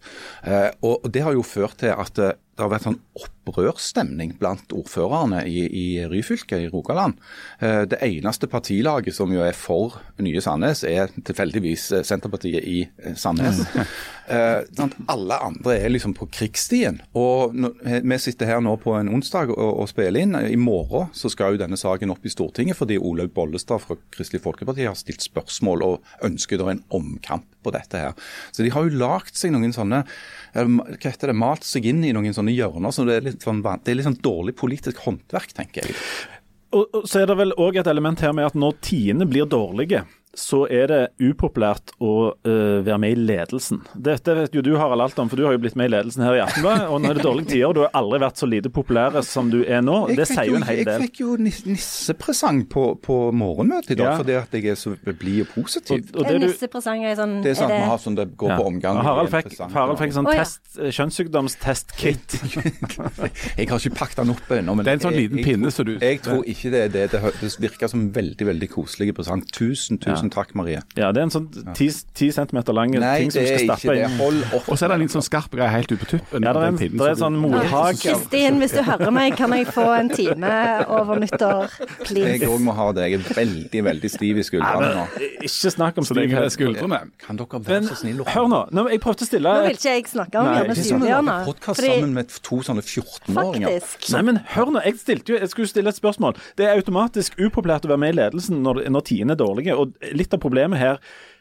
Og og Det har jo ført til at det har vært sånn opprørsstemning blant ordførerne i, i Ryfylke i Rogaland. Eh, Det eneste partilaget som jo er for nye Sandnes, er tilfeldigvis eh, Senterpartiet i eh, Sandnes. Mm. Alle andre er liksom på krigsstien. Og Vi sitter her nå på en onsdag og, og spiller inn. I morgen så skal jo denne saken opp i Stortinget fordi Olaug Bollestad fra Kristelig Folkeparti har stilt spørsmål og ønsker en omkamp på dette her. Så de har jo lagt seg noen sånne hva heter det, malt seg inn i noen sånne hjørner. så Det er litt sånn, det er litt sånn dårlig politisk håndverk, tenker jeg. Og, og så er det vel òg et element her med at når tidene blir dårlige, så er det upopulært å uh, være med i ledelsen. Dette vet jo du Harald alt om, for du har jo blitt med i ledelsen her i Aftenbladet. Og nå er det dårlige tider, og du har aldri vært så lite populære som du er nå. Det sier jo en hel Jeg fikk jo nissepresang på, på morgenmøtet i dag Ja. fordi at jeg er så blid og positiv. Og, og det nissepresang er sånn Det er sånn at vi har sånn det går ja. på omgang. Og Harald fikk. Harald fikk sånn oh, ja. test, kjønnssykdomstest-kit. Jeg har ikke pakket den opp ennå. men Det er en sånn liten jeg pinne så du- Jeg tror ikke det er det. Det, det virker som veldig veldig koselig presang. Tusen, tusen takk, Marie. Ja, det er en sånn ti, ti centimeter lang Nei, ting som du skal stappe inn. Hold opp. Og så er det en litt sånn skarp greie helt ute på tuppen. Ja, det er en, tiden, det er så sånn morhage. Kristin, hvis du hører meg, kan jeg få en time over nyttår, Jeg please? òg må ha det. Jeg er veldig, veldig stiv i skuldrene nå. Ikke snakk om stive skuldrene. Kan dere være Men så snill å hør nå, nå jeg prøvde å stille Nå vil ikke jeg snakke om Studierne. lage podkast sammen med to sånne 14-åringer. faktisk. Nei, men hør nå, jeg, stilte jo, jeg skulle stille et spørsmål. Det er automatisk upopulært å være med i ledelsen når, når tidene er dårlige. og Litt av problemet her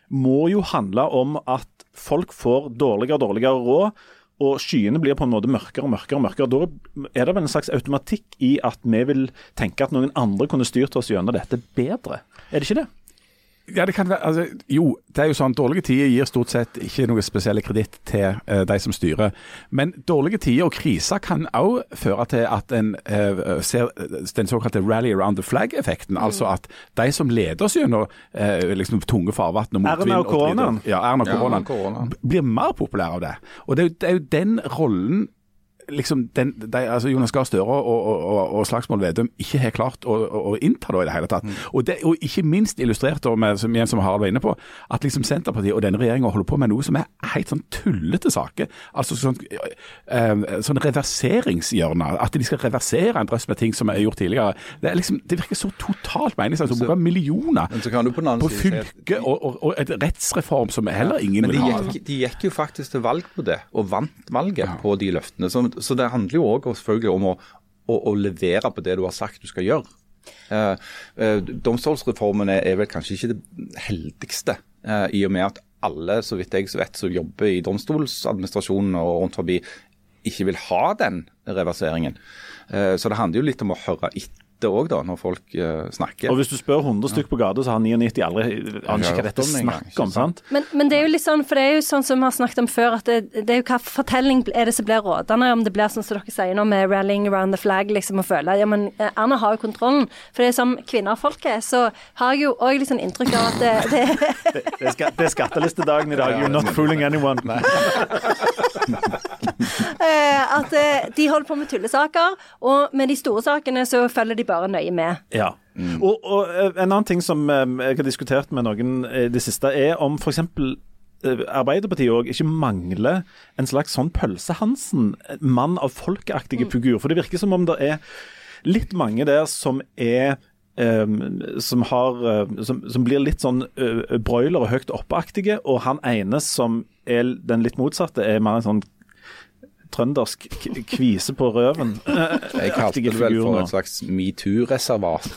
må jo handle om at folk får dårligere og dårligere råd. Og skyene blir på en måte mørkere og mørkere. og mørkere. Da er det vel en slags automatikk i at vi vil tenke at noen andre kunne styrt oss gjennom dette bedre. Er det ikke det? Ja, det kan være, altså, jo, det er jo sånn dårlige tider gir stort sett ikke noe spesielle kreditt til eh, de som styrer. Men dårlige tider og kriser kan òg føre til at en eh, ser den såkalte rally around the flag-effekten. Altså at de som leder oss gjennom eh, liksom, tunge farvann og motvind Erna og koronaen. Ja, Erna og koronaen. Ja, Blir mer populære av det. Og det er jo, det er jo den rollen liksom den, de, altså Jonas Gahr Støre og, og, og, og Slagsvold Vedum ikke har klart å, å, innta da i det hele tatt. Og, det, og ikke minst illustrert da med, som, igjen som Harald var inne på, at liksom Senterpartiet og denne regjeringa holder på med noe som er helt sånn tullete saker. Altså sånn, øh, sånn reverseringshjørner. At de skal reversere en drøss med ting som er gjort tidligere. Det, er liksom, det virker så totalt meningsløst å bruke millioner på på fylke og, og, et rettsreform som heller ingen Men vil ha. gikk, de gikk jo faktisk til valg på det, og vant valget på de løftene. Så, så det handler jo òg selvfølgelig om å, å, å levere på det du har sagt du skal gjøre. Eh, eh, domstolsreformen er, vel kanskje ikke det heldigste, eh, i og med at alle, så vidt jeg vet, som jobber i domstolsadministrasjonen og rundt forbi, ikke vil ha den reverseringen. Eh, så det handler jo litt om å høre etter òg, da, når folk uh, snakker. Og hvis du spør 100 stykk på gata, så har 99 aldri aner ikke hva dette er snakk om. sant? Men, men det er jo litt sånn, for det er jo sånn som vi har snakket om før, at det, det er jo hva fortelling er det som blir rådende, om det blir sånn som dere sier nå med rallying around the flag, liksom, og føle ja, men eh, Erna har jo kontrollen. For det er som kvinner og folk er, så har jeg jo òg litt sånn inntrykk av at det, det Det er, ska, det er skattelistedagen i dag. You're not fooling anyone. eh, At eh, de holder på med tullesaker, og med de store sakene så følger de bare nøye med. Ja. Og, og eh, en annen ting som eh, jeg har diskutert med noen i det siste, er om f.eks. Arbeiderpartiet òg ikke mangler en slags sånn Pølse-Hansen, mann av folkeaktige figur. For det virker som om det er litt mange der som er Um, som, har, eh, som, som blir litt sånn uh, broiler og høyt oppe-aktige, og han ene som er den litt motsatte, er mer en sånn trøndersk kvise på røven. Jeg kalte det vel for et slags metoo-reservat,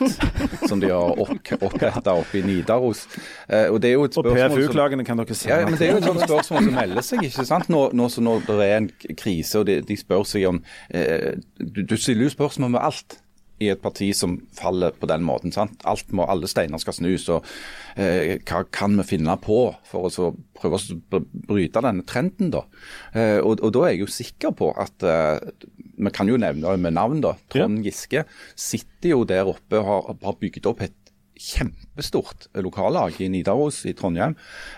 som de har opp, oppretta oppe i Nidaros. Eh, og det er jo et Og PFU-klagene kan dere ja, men Det er jo et sånt spørsmål som melder seg. ikke sant? Nå, nå når det er en krise og de, de spør seg om eh, du, du stiller jo spørsmål med alt i et parti som faller på den måten. sant? Alt må, Alle steiner skal snus. og eh, Hva kan vi finne på for å så prøve å bryte denne trenden? da? Eh, og, og da er jeg jo sikker på at eh, Vi kan jo nevne med navn, da. Trond Giske sitter jo der oppe og har, har bygd opp et kjempestort lokallag i Nidaros i Trondheim.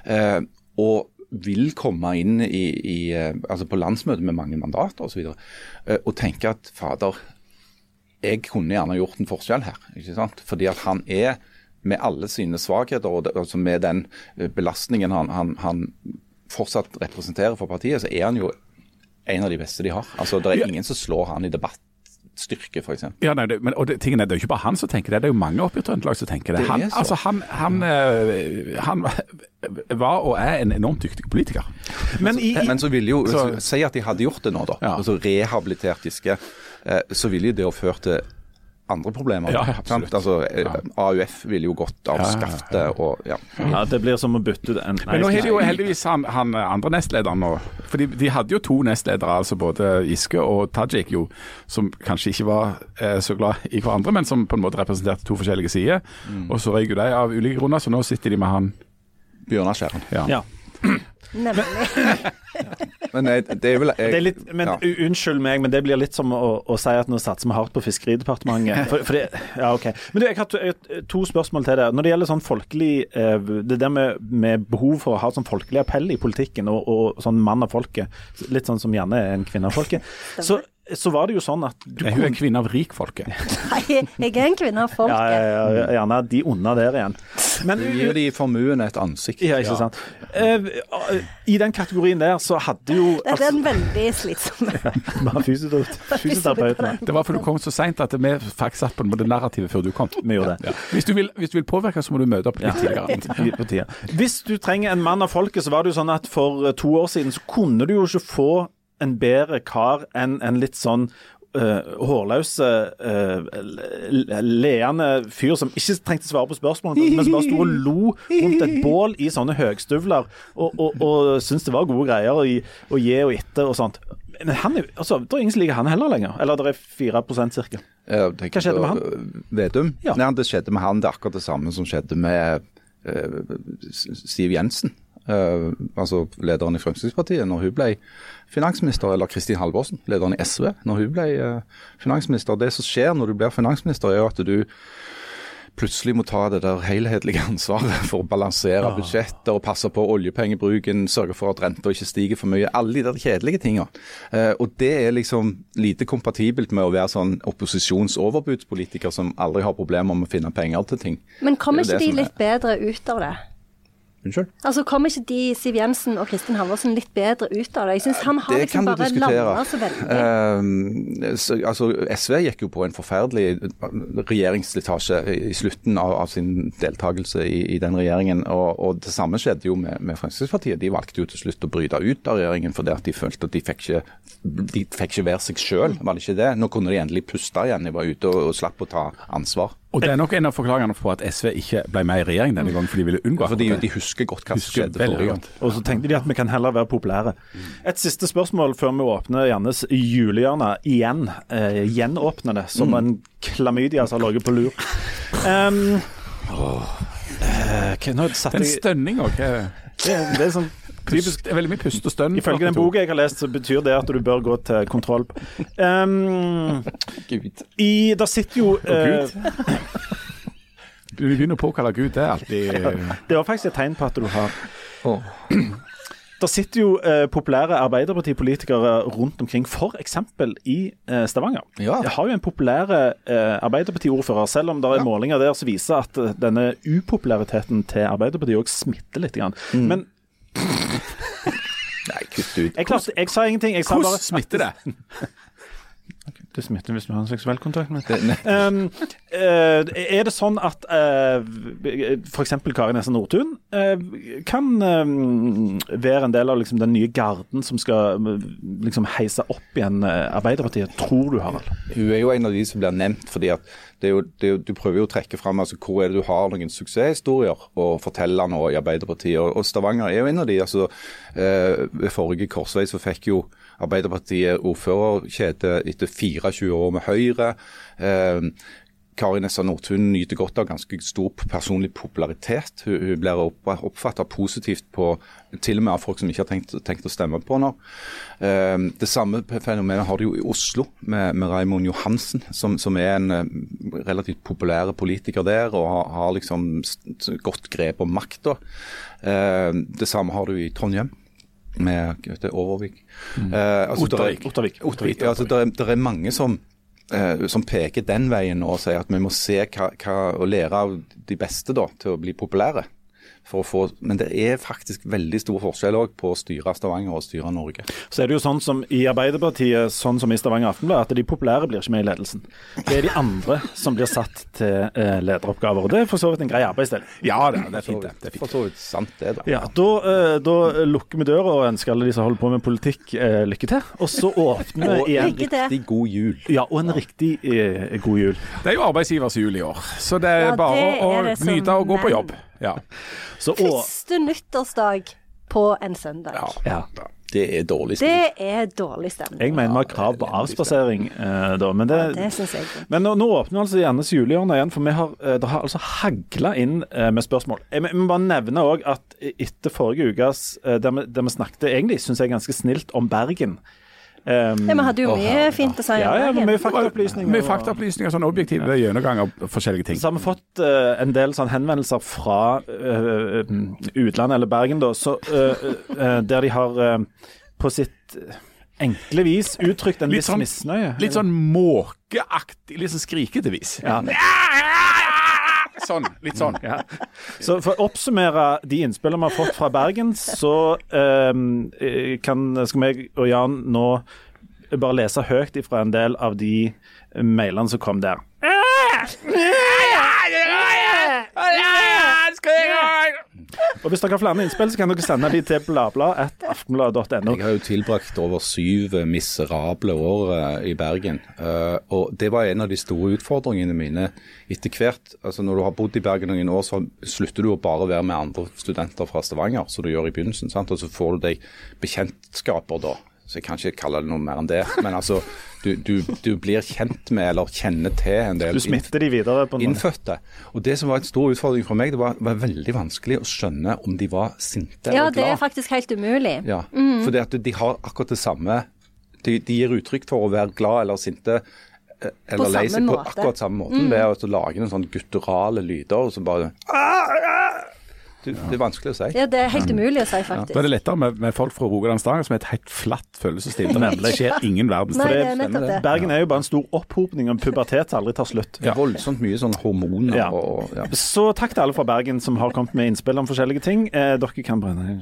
Eh, og vil komme inn i, i, eh, altså på landsmøtet med mange mandater osv. Og, eh, og tenke at fader, jeg kunne gjerne gjort en forskjell her. ikke sant? Fordi at han er, med alle sine svakheter og det, altså med den eh, belastningen han, han, han fortsatt representerer for partiet, så er han jo en av de beste de har. Altså, Det er ingen som slår han i debattstyrke, f.eks. Ja, nei, det, men, og det, tingen er, det er jo ikke bare han som tenker det, det er jo mange oppe i Trøndelag som tenker det. Han, så. altså, han, han, eh, han var og er en enormt dyktig politiker. Men i, Men så ville jo, Så- Si at de hadde gjort det nå, da. Ja. Altså rehabilitert Giske. Eh, Så ville jo det jo ført til andre problemer. Ja, absolutt. Altså, eh, AUF ville jo gått av Ja, ja, ja. ja. ja, det blir som å bytte ut en Men nå har de jo heldigvis han, han andre nestlederen nå. For de, de hadde jo to nestledere, altså både Giske og Tajik, jo, som kanskje ikke var eh, så glad i hverandre, men som på en måte representerte to forskjellige sider. Og så røyk jo de av ulike grunner, så nå sitter de med han. Bjørnar Skjæren. Ja. Ja. Nemlig. Men det er vel jeg, Det er litt, men ja. Unnskyld meg, men det blir litt som å, å si at nå satser vi hardt på Fiskeridepartementet. For, for det, ja, ok. Men du, jeg har to, jeg- to spørsmål til deg. Når det gjelder sånn folkelig eh, Det der med, med behov for å ha sånn folkelig appell i politikken, og, og sånn mann av folket, litt sånn som gjerne er en kvinne av folket, så, så var det jo sånn at du Hun er en kvinne av rikfolket. Nei, jeg er en kvinne av ja, folket. ja, ja, gjerne de onde der igjen. Men Du gir de formuen et ansikt. Ja, ikke sant. Eh, I den kategorien der så hadde jo Det er en veldig slitsom fysioterapeutene. Det var fordi du kom så seint at vi faktisk satt på en måte narrativet før du kom. Vi gjorde det. Ja. Hvis, du vil, hvis du vil påvirke, så må du møte opp litt tidligere. Hvis du trenger en mann av folket, så var det jo sånn at for eh, to år siden så kunne du jo ikke få en bedre kar enn en litt sånn uh, hårløse, uh, leende fyr som ikke trengte svare på spørsmål, men som bare sto og lo rundt et bål i sånne høgstøvler og, og, og syntes det var gode greier å, gi- og etter og sånt. Men han er, altså, det er ingen som liker han heller lenger. Eller det er 4 cirka. Jeg Hva skjedde med han? Vedum? Ja. Nei, det skjedde med han. Det er akkurat det samme som skjedde med eh, Siv Jensen. Eh, altså lederen i Fremskrittspartiet når hun ble finansminister, eller Kristin Halvorsen, lederen i SV, når hun ble eh, finansminister. Det som skjer når du blir finansminister, er jo at du plutselig må ta det der helhetlige ansvaret for å balansere budsjetter og passe på oljepengebruken, sørge for at renta ikke stiger for mye. Alle de der kjedelige tinga. Eh, og det er liksom lite kompatibelt med å være sånn opposisjonsoverbudspolitiker som aldri har problemer med å finne penger til ting. Men kommer er ikke de det er- litt bedre ut av det? Unnskyld? Altså, Kommer ikke de, Siv Jensen og Kristin Halvorsen, litt bedre ut av det? Jeg synes han har Det liksom bare landa så veldig. Eh, så, altså, SV gikk jo på en forferdelig regjeringsslitasje i slutten av, av sin deltakelse i, i den regjeringen. Og, og Det samme skjedde jo med, med Fremskrittspartiet. De valgte jo til slutt å bryte ut av regjeringen fordi at de følte at de fikk ikke, de fikk ikke være seg sjøl. Var det ikke det? Nå kunne de endelig puste igjen. De var ute og, og slapp å ta ansvar. Og det er nok en av forklaringene på at SV ikke ble med i regjering denne gangen, for de ville unngå Fordi de, husker godt hva som skjedde forrige gang. Og så tenkte de at vi kan heller være populære. Et siste spørsmål før vi åpner Jannes julehjørne igjen. Eh, gjenåpner det som en klamydia som har ligget på lur. Um, eh, hva- nå satte Den jeg stønninga det, det er sånn Typisk, det er veldig mye pust og stønn. Ifølge den boka jeg har lest, så betyr det at du bør gå til kontroll. Um, Gud. i, der sitter jo eh, Du begynner å påkalle Gud, det er alltid Det var faktisk et tegn på at du har oh. Der sitter jo eh, populære Arbeiderpartipolitikere rundt omkring, f.eks. i eh, Stavanger. Ja. Jeg har jo en populær eh, Arbeiderpartiordfører, selv om det er målinger der som viser at eh, denne upopulariteten til Arbeiderpartiet òg smitter litt. Grann. Mm. Men Nei, kutt ut. jeg, klarte, jeg sa ingenting. Jeg sa Hvordan bare smitter det? Det smitter hvis vi har en seksuell kontakt. med Det, Um, uh, er det sånn at uh, f.eks. Kari Nessa Nordtun uh, kan uh, være en del av liksom, den nye garden som skal eh, liksom, heise opp igjen eh, Arbeiderpartiet, tror du, Harald? hun er jo en av de som blir nevnt. fordi at det er jo, det jo, Du prøver jo å trekke fram altså, hvor er det du har noen suksesshistorier å fortelle nå i Arbeiderpartiet. Og, og Stavanger er jo en av de. altså eh, Ved forrige korsvei så fikk jo Arbeiderpartiet ordførerkjede etter 24 år med Høyre. Eh, Kari Nessa Nordtun nyter godt av ganske stor personlig popularitet. Hun, blir opp, oppfatta positivt på til og med av folk som ikke har tenkt, tenkt å stemme på henne. Eh, det samme fenomenet har du jo i Oslo med, med Raymond Johansen, som, som er en eh, relativt populær politiker der og har, har liksom godt grep om makta. Eh, det samme har du i Trondheim. Med hva Overvik. Overvik. Eh, altså, er- Ottervik. Ottervik. Ottervik. Ja, altså, det, er, er mange som, eh, som peker den veien og sier at vi må se hva, hva, og lære av de beste da, til å bli populære. For å få, men det er faktisk veldig stor forskjell også på å styre Stavanger og styre Norge. Så er det jo sånn som i Arbeiderpartiet, sånn som i Stavanger Aftenblad, at de populære blir ikke med i ledelsen. Det er de andre som blir satt til eh, lederoppgaver. og Det er for så vidt en grei arbeidsdeling. Ja, det, det er fint, det. det er For så vidt sant det, da. Ja, da, eh, da lukker vi døra og ønsker alle de som holder på med politikk, eh, lykke til. Og så åpner vi igjen. Til. riktig god jul. Ja, og en riktig eh, god jul. Det er jo arbeidsgivers jul i år, så det er Ja, bare det å er det som nyte og gå på jobb. Ja. Så, og, Første nyttårsdag på en søndag. ja. ja. Det er dårlig stemning. Det er dårlig stemning. Jeg mener vi har krav på avspasering eh, da, men det, Det syns jeg. Men nå, nå åpner vi altså Jannes julehjørne igjen, for vi har, eh, det har altså hagla inn eh, med spørsmål. Jeg må bare nevne òg at etter forrige ukes, eh, der vi, der vi snakket egentlig, syns jeg ganske snilt om Bergen um, Ja, Vi hadde jo mye fint å si Ja, ja, mye faktaopplysninger. Mye faktaopplysninger, sånn objektive gjennomgang av forskjellige ting. Så har vi fått uh, en del sånn henvendelser fra uh, utlandet, eller Bergen, da, så, uh, der de har på sitt enkle vis uttrykt en Litt viss sånn- misnøye. Litt sånn måkeaktig, litt sånn skrikete vis. Ja. Sånn. Litt sånn. Ja. Så for å oppsummere de innspillene vi har fått fra Bergen, så um, kan, skal jeg og Jan nå bare lese høyt ifra en del av de mailene som kom der. Og Hvis dere har flere innspill, så kan dere sende de til bladblad.aftenblad.no. Jeg har jo tilbrakt over syv miserable år eh, i Bergen. eh, og det var en av de store utfordringene mine etter hvert. Altså Når du har bodd i Bergen noen år, så slutter du å bare være med andre studenter fra Stavanger, som du gjør i begynnelsen. sant? Og så får du deg bekjentskaper da. Så jeg kan ikke kalle det noe mer enn det. Men altså, du, du, du blir kjent med eller kjenner til en del Du smitter de videre på noen. innfødte. Og Det som var en stor utfordring for meg, det var, var veldig vanskelig å skjønne om de var sinte Ja, eller det er faktisk helt umulig. Ja, fordi at de har akkurat det samme. De, de gir uttrykk for å være glad eller sinte eh, eller lei samme seg på akkurat samme måten ved å lage noen sånn gutturale lyder og så bare Det er vanskelig å si. Ja, det er helt umulig å si, faktisk. Da er det lettere med, med folk fra Rogaland Stavanger som er et helt flatt følelsesliv. Der det skjer ingen verdens Nei, det det. er nettopp det. Bergen er jo bare en stor opphopning av pubertet som aldri tar slutt. Det er voldsomt mye sånn hormoner Ja. og ja. Så takk til alle fra Bergen som har kommet med innspill om forskjellige ting. Eh, dere kan brenne.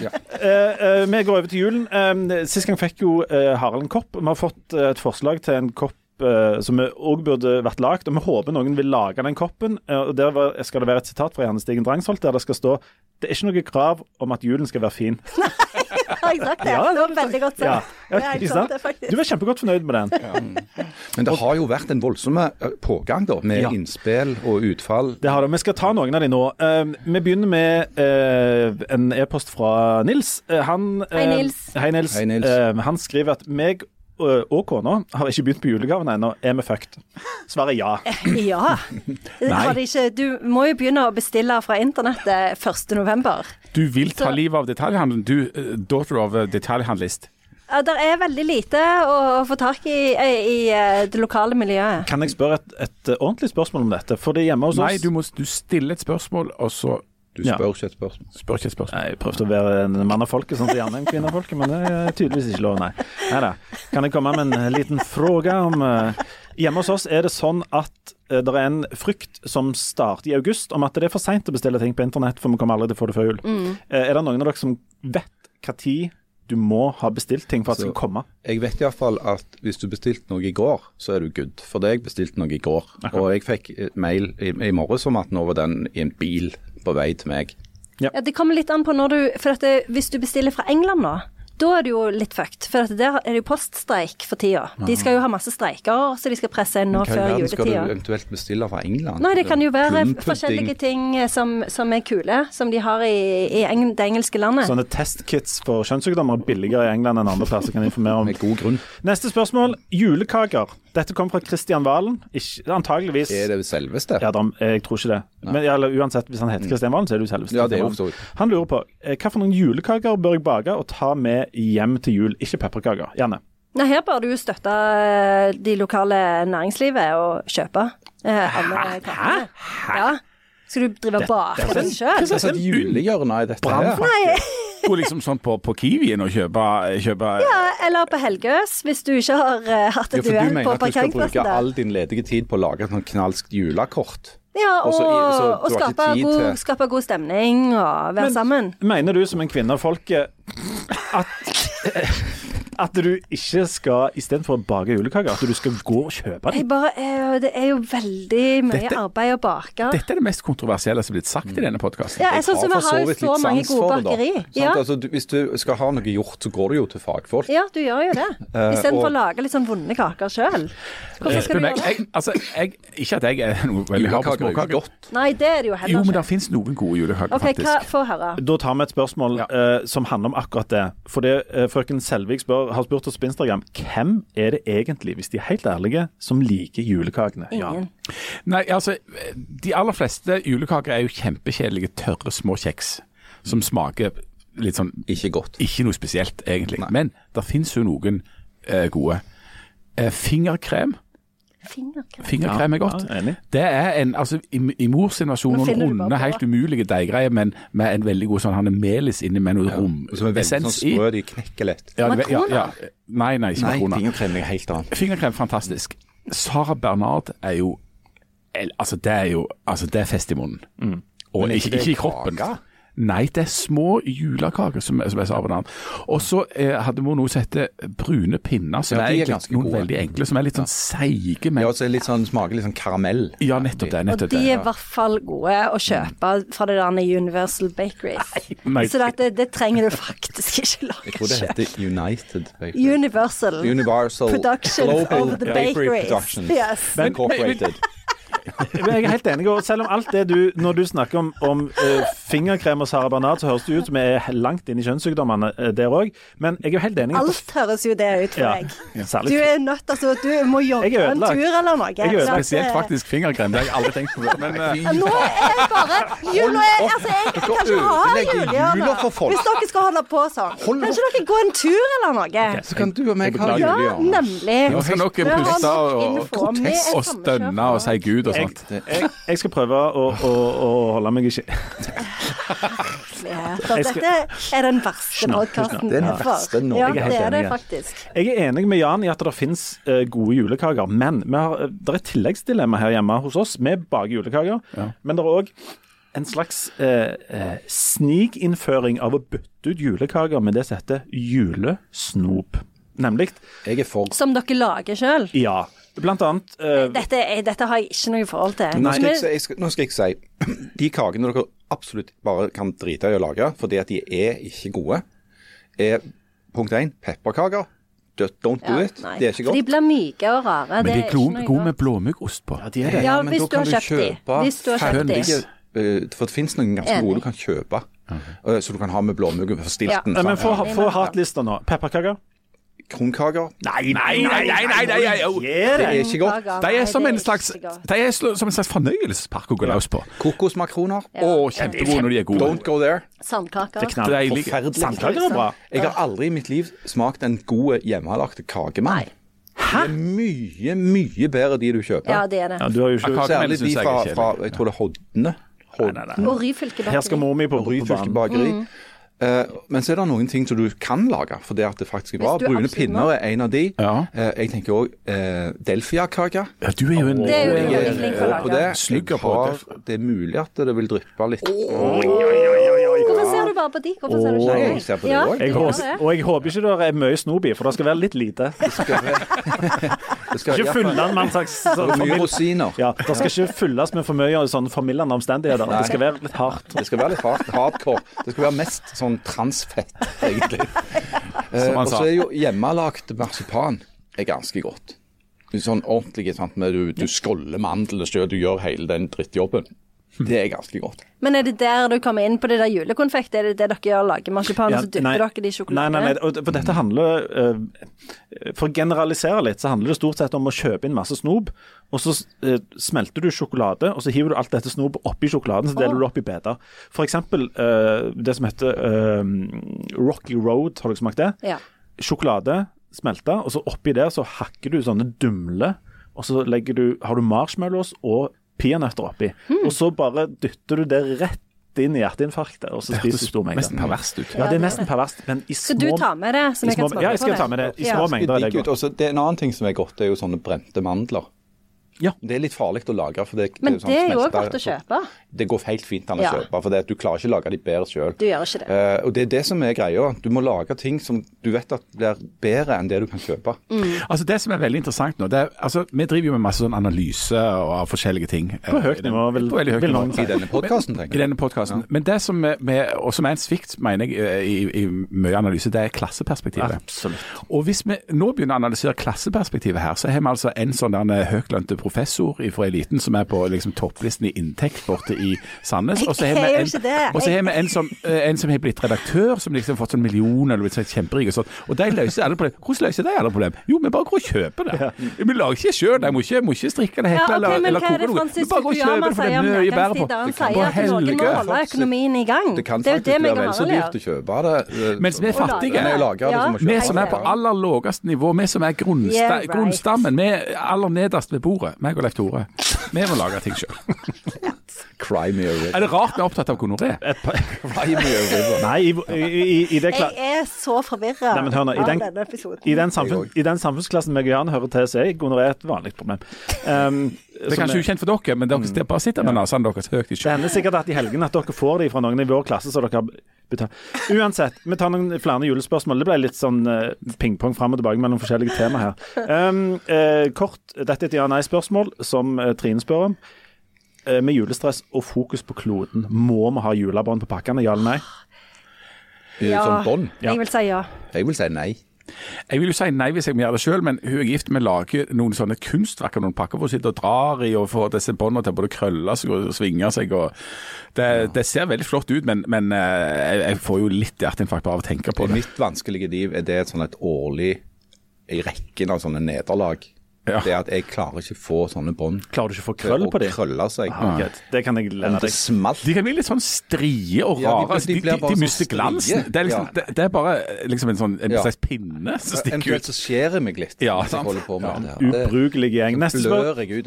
Ja. Eh, eh, vi går over til julen. Eh, sist gang fikk jo eh, Harald en kopp. Vi har fått eh, et forslag til en kopp eh, som òg burde vært lagd, og vi håper noen vil lage den koppen. Eh, og Der skal det være et sitat fra Janne Stigen Drangsholt, der det skal stå det er ikke noe krav om at julen skal være fin. Har jeg sagt det? Ja, det var veldig godt sagt. Ja, ja, er ikke sant. Du var kjempegodt fornøyd med den. Men det har jo vært en voldsom eh, pågang da, med Ja. innspill og utfall. Det har det. Vi skal ta noen av de nå. Vi begynner med en e-post fra Nils. Han, Hei, Nils. Hei, Nils. Hei, Nils. Han skriver at meg og kona har ikke begynt på julegavene ennå. Er vi fucked? Svaret er ja. Ja. Har de ikke, du må jo begynne å bestille fra internettet 1.11. Du vil ta Så- livet av detaljhandelen. Du, eh, daughter of detaljhandlist. Ja, det er veldig lite å, å få tak i i, i eh, det lokale miljøet. Kan jeg spørre et, et eh, ordentlig spørsmål om dette? For det er hjemme hos oss Nei, du, må, du stiller et spørsmål, og så Du Ja. spør ikke et spørsmål. spør ikke et spørsmål. Nei, Jeg prøvde å være en mann av folket, sånn som gjerne en kvinne av folket, men det er tydeligvis ikke lov, nei. Neida. Kan jeg komme med en liten fråga om uh, Hjemme hos oss er det sånn at uh, det er en frykt som starter i august, om at det er for seint å bestille ting på internett, for vi kommer aldri til å få det før jul. Eh, er det noen av dere som vet når du må ha bestilt ting for at det skal komme. Jeg vet iallfall at hvis du bestilte noe i går, så er du good. For det jeg bestilte noe i går. Og jeg fikk mail i, i morges om at nå var den i en bil på vei til meg. Ja, det kommer litt an på når du For at det, hvis du bestiller fra England nå, da er det jo litt fucked. For at der er det jo poststreik for tida. De skal jo ha masse streiker, så de skal presse inn nå Hva i Hva skal du eventuelt bestille fra England? Nei, det kan jo være forskjellige ting eh, som, som er kule, som de har i, i eng det engelske landet. Sånne testkits for kjønnssykdommer er billigere i England enn andre plasser, kan jeg informere om. Med god grunn. Neste spørsmål. Julekaker. Dette kom fra Kristian Valen. Ikke, antageligvis Er det selveste? Ja, da, jeg tror ikke det. Men eller, uansett, hvis han heter Kristian Valen, så er det jo selveste. Ja, det er jo. Han lurer på hvilke for noen julekaker bør jeg bake og ta med hjem til jul? Ikke pepperkaker. Gjerne. Nei, her bør du jo støtte eh, de lokale næringslivet og kjøpe eh, alle kakene. Ja. Skal du drive og bake den sjøl? Hva slags julehjørne er dette her? Gå liksom sånn på, på Kiwien og kjøpe, kjøpe ja, eller på Helgøs, hvis du ikke har uh, hatt Ja, et for du mener at du skal bruke der. all din ledige tid på å lage et sånt knalskt julekort? Ja, Og og, skape, god, til- skape god stemning og være Men- sammen. Mener du som en kvinne av folket at at du ikke skal, istedenfor å bake julekaker, at du skal gå og kjøpe Jeg dem? bare, er, det er jo veldig mye Dette- arbeid å bake. Dette er det mest kontroversielle som er blitt sagt i denne podkasten. Ja, jeg synes vi har jo så mange gode bakeri. Ja. Altså, du, hvis du skal ha noe gjort, så går du jo til fagfolk. Ja, du gjør jo det. Istedenfor og- å lage litt sånn vonde kaker sjøl. Hvordan skal du meg, gjøre det? jeg, altså, jeg, ikke at jeg er noe veldig hard på er småkaker. Nei, det er det jo heller ikke. Jo, men det finnes noen gode julekaker, OK, hva, faktisk. få høre. Da tar vi et spørsmål Ja. uh, som handler om akkurat det. For det uh, frøken Selvik spør, har spurt oss på Instagram hvem er det egentlig, hvis de er helt ærlige, som liker julekakene? Ingen. Nei, altså, de aller fleste julekaker er jo kjempekjedelige, tørre små kjeks som smaker litt sånn Ikke godt. Ikke noe spesielt, egentlig. Men det finnes jo noen eh, gode. Eh, fingerkrem. Fingerkrem. Fingerkrem er godt. Ja, enig. Det er en, altså i, i mors versjon noen runde, helt umulige deiggreier, men med en veldig god sånn han er melis inni med noe rom. Som er veldig sånn sprø, de knekker lett. Ja, ja, ja. Nei, nei, ikke makroner. fingerkrem er helt annet. Fingerkrem, fantastisk. Sara Bernard er jo Altså, det er jo Altså, det er fest i munnen. Og Mm. Er ikke, ikke ikke i kroppen. kake? Nei, det er små julekaker som, som sa på Bernard. Og så eh, hadde vi noe som heter brune pinner, som Ja, er er egentlig noen gode. veldig enkle, som er litt sånn seige, men Ja, så litt sånn, smaker litt sånn karamell. Ja, nettopp det. Og de er i hvert fall gode å kjøpe fra det der Universal Bakeries. Nei. Så det, det trenger du faktisk ikke Jeg tror det sjøl. heter United Bakery. Universal Universal Productions Global of the Bakery Bakeries. Yes. Incorporated. Men jeg er helt enig, og selv om alt det du Når du snakker om, om uh, fingerkrem og Sara Bernard, så høres det ut som vi er langt inn i kjønnssykdommene uh, der òg. Men jeg er jo helt enig. Alt høres jo det ut for Ja, deg. ja, Du er nødt altså, Du må jogge en tur eller noe. Jeg er ødelagt. Spesielt eh, faktisk fingerkrem. Det har jeg aldri tenkt på. Men uh... Nå er jeg bare jul, nå er, altså, jeg, jeg kan ikke ha julehjørne. jula. Hvis dere skal holde på sånn. Kan ikke dere gå en tur eller noe? Så kan du og meg ha Ja, nemlig. nå skal dere Vi puste og, og, og stønne og si Gud og sånt. jeg, jeg skal prøve å, å, å holde meg i skje... Dette er den verste podkasten jeg har nå. Ja, Jeg er det er det faktisk. Jeg er enig med Jan i at det finnes eh, gode julekaker, men vi har, det er et tilleggsdilemma her hjemme hos oss. Vi baker julekaker, men det er òg en slags eh, eh, snikinnføring av å bytte ut julekaker med det som heter julesnop. Nemlig Jeg er for Som dere lager sjøl. Ja. Blant annet uh, Dette, dette har jeg ikke noe forhold til. Nå skal, jeg, si- jeg skal, nå skal jeg si De kakene dere absolutt bare kan drite i å lage fordi at de er ikke gode, er punkt én pepperkaker. Don't don't do Ja, it. nei. Det er ikke For de blir myke og rare. Men de er gode med godt. blåmuggost på. de er det. Ja, men hvis da du kan de. kjøpe Hvis du har kjøpt de. eh, For det finnes noen ganske gode du kan kjøpe, eh, så du kan ha med blåmugg og stilten. Ja. Eh, Men få, få hatlista nå. Pepperkaker? Kronkaker. Nei, nei, nei, nei, nei, nei, nei. Det er ikke godt. De er som det en slags, de er som en slags fornøyelsespark å gå løs på. Kokosmakroner. Å, kjempegode når de er gode. Don't go there. Sandkaker. Det er. Deilig. Forferdelig. Sandkaker er bra. Jeg har aldri i mitt liv smakt en god hjemmelagd kakemann. Hæ? Det er mye, mye bedre de du kjøper. Ja, det er det. Ja, du har jo ikke Særlig de fra, fra jeg tror det er Hodne. Hodne. Og Ryfylke Her skal mor mi på, på Ryfylke banen. Eh, men så er det noen ting som du kan lage, for det at det faktisk er bra. Brune pinner er en av de. Ja. Eh, jeg tenker òg uh, delfiakake. Ja, du er jo en Det er jo Jeg på det. Jeg har, det. det er mulig at det vil dryppe litt. Oi, oi, du bare på de. Hvorfor ser du ikke jeg på det Ja, også. Jeg håper, og jeg håper ikke det er mye snop for det skal være litt lite. Det skal Ikke fylle den med en slags sånn mye rosiner. ja, Det skal ikke fylles med for mye av sånne formildende omstendigheter. Det skal være litt hardt. Det skal være litt hardt, hardcore. Det skal være mest sånn transfett, egentlig. Eh, Som han og så er jo hjemmelagd marsipan er ganske godt. Sånn ordentlig, sant, med du, du skåller mandlene sjøl, du gjør hele den drittjobben. Det er ganske godt. Men er det der du kommer inn på det der julekonfekt? Er det det dere gjør, lager marsipan, Ja, og så dypper dere det i sjokolade? Nei, nei, nei, for dette handler eh, For å generalisere litt, så handler det stort sett om å kjøpe inn masse snop, og så eh, smelter du sjokolade, og så hiver du alt dette snopet oppi sjokoladen, så deler du det opp i biter. For eksempel eh, det som heter Rocky Road, har dere smakt det? Ja. Sjokolade smelta, og så oppi der så hakker du sånne dumler, og så legger du, har du marshmallows og peanøtter oppi. Mm. Og så bare dytter du det rett inn i hjerteinfarktet, og så Det spiser du stor mengde. nesten perverst ut. Ja, det er nesten perverst, men i små Skal du ta med det, så jeg kan små, smake ja, jeg skal ta med det. I små Ja. mengder er det er godt. Også, det er En annen ting som er godt, det er jo sånne brente mandler. Ja. Det er litt farlig å lagre. For det, Men det det er jo òg godt å kjøpe. Det går helt fint an å Ja. kjøpe, for det, du klarer ikke å lage de bedre sjøl. Det. Uh, og det er det som er greia. Du må lage ting som du vet at blir bedre enn det du kan kjøpe. Mm. Altså Det som er veldig interessant nå, det er, altså Vi driver jo med masse sånn analyse og av forskjellige ting. På høyt nivå, vil- På veldig høyt vil nivå. noen si. I denne podkasten, tenker jeg. denne podkasten. Men det som er, og som er en svikt, mener jeg, i, i, i mye analyse, det er klasseperspektivet. Absolutt. Og hvis vi nå begynner å analysere klasseperspektivet her, så har vi altså en sånn høytlønte professor fra eliten som er på liksom, topplisten i inntekt borte i Sandnes. Og så har vi en, og så har vi en som, eh, en som har blitt redaktør, som liksom har fått sånn millioner eller blitt sånn kjemperik og sånn. Og de løser alle problemer. Hvordan løser de alle problemer? Jo, vi bare går og kjøper det. Vi lager ikke sjøl, de må ikke, må ikke strikke det, Ja, hekle ok, eller, eller er koke noe. Vi bare går og kjøper det, for det er mye bedre på. Han kan sier at noen må helge. holde økonomien i gang. Det kan faktisk det være vel så dyrt å kjøpe det. eh, Mens vi er fattige. Ja. Vi som er på aller laveste nivå, vi som er grunnstammen, vi er aller nederst ved bordet, meg og Leif Tore, vi må lage ting sjøl. Cry me a river. Er det rart vi er opptatt av gonoré? Cry me a river. Nei, i, i, i, det Jeg er så forvirra av den- denne episoden. i den, samfunn, I den samfunnsklassen meg og Jan hører til, så er gonoré et vanlig problem. Um, Det er kanskje ukjent for dere, men dere mm. bare sitter med nesen deres høyt i Det sjø. hender sikkert at i helgene at dere får de fra noen i vår klasse, så dere har betalt. Uansett, vi tar noen flere julespørsmål. Det ble litt sånn uh, pingpong fram og tilbake mellom forskjellige tema her. Um, uh, kort, dette er et ja-nei-spørsmål som uh, Trine spør om. Uh, med julestress og fokus på kloden, må vi ha julebånd på pakkene, ja eller nei? Ja. Sånn? Ja. Jeg vil si ja. Jeg vil si nei. Jeg vil jo si nei hvis jeg må gjøre det sjøl, men hun er gift med lager noen sånne kunstverk av noen pakker hvor hun sitter og drar i og får disse båndene til både krølle seg og svinge seg. og Det, det ser veldig flott ut, men, men eh, jeg, jeg får jo litt hjerteinfarkt bare av å tenke på I det. mitt vanskelige liv er det et sånn et årlig i rekken av sånne nederlag. Ja. Det at jeg klarer ikke få sånne bånd Klarer du ikke å få krøll på dem? krølle seg. Ok, det kan jeg lære deg. smalt De kan bli litt sånn strie og Ja, de- rare. altså, de de, de, de mister glansen. Det er, liksom, det, det er bare liksom en, sånn, en slags pinne som stikker Eventuelt ut. så skjer jeg meg litt. Ja. Ubrukelig gjeng. Neste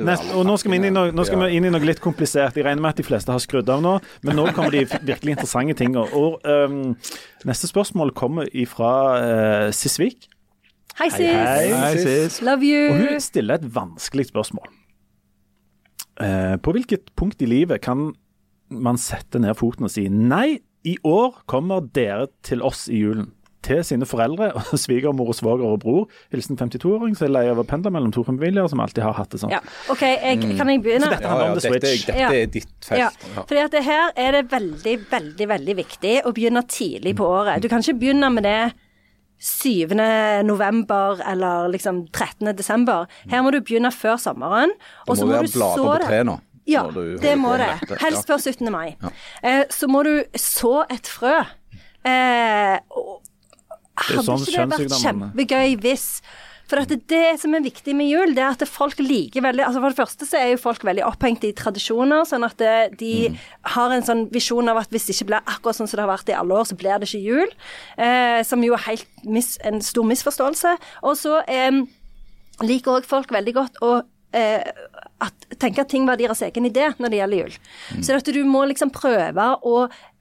neste, og nå skal, vi inn i noe, nå skal vi inn i noe litt komplisert. Jeg regner med at de fleste har skrudd av nå, men nå kommer de virkelig interessante ting. Og, ehm, Neste spørsmål kommer ifra uh, Sisvik. Hei, sis. hei. Hei, sis. Love you. Og hun stiller et vanskelig spørsmål. Eh, på hvilket punkt i livet kan man sette ned foten og si nei, i år kommer dere til oss i julen. Til sine foreldre, og svigermor og svoger og bror. Hilsen 52-åring som er lei av å pendle mellom to familier, som alltid har hatt det sånn. Ja. OK, jeg, kan jeg begynne? Så dette Ja, handler ja, om The dette, Switch. dette Ja. er ditt felt. Ja, fordi at det her er det veldig, veldig veldig viktig å begynne tidlig på året. Du kan ikke begynne med det 7. november eller liksom 13. desember. Her må du begynne før sommeren. Og så må du så på det- nå. Ja, det må det. dette. Helst før 17. mai. Eh, så må du så et frø. Eh, og er hadde sånn ikke det vært kjempegøy hvis for det, det som er viktig med jul, det er at folk liker veldig altså For det første så er jo folk veldig opphengt i tradisjoner, sånn at eh, de Mm. har en sånn visjon av at hvis det ikke blir akkurat sånn som det har vært i alle år, så blir det ikke jul. Eh, som jo er helt mis, en stor misforståelse. Og så eh, liker òg folk veldig godt å eh, at, tenke at ting var deres egen idé når det gjelder jul. Så at du må liksom prøve å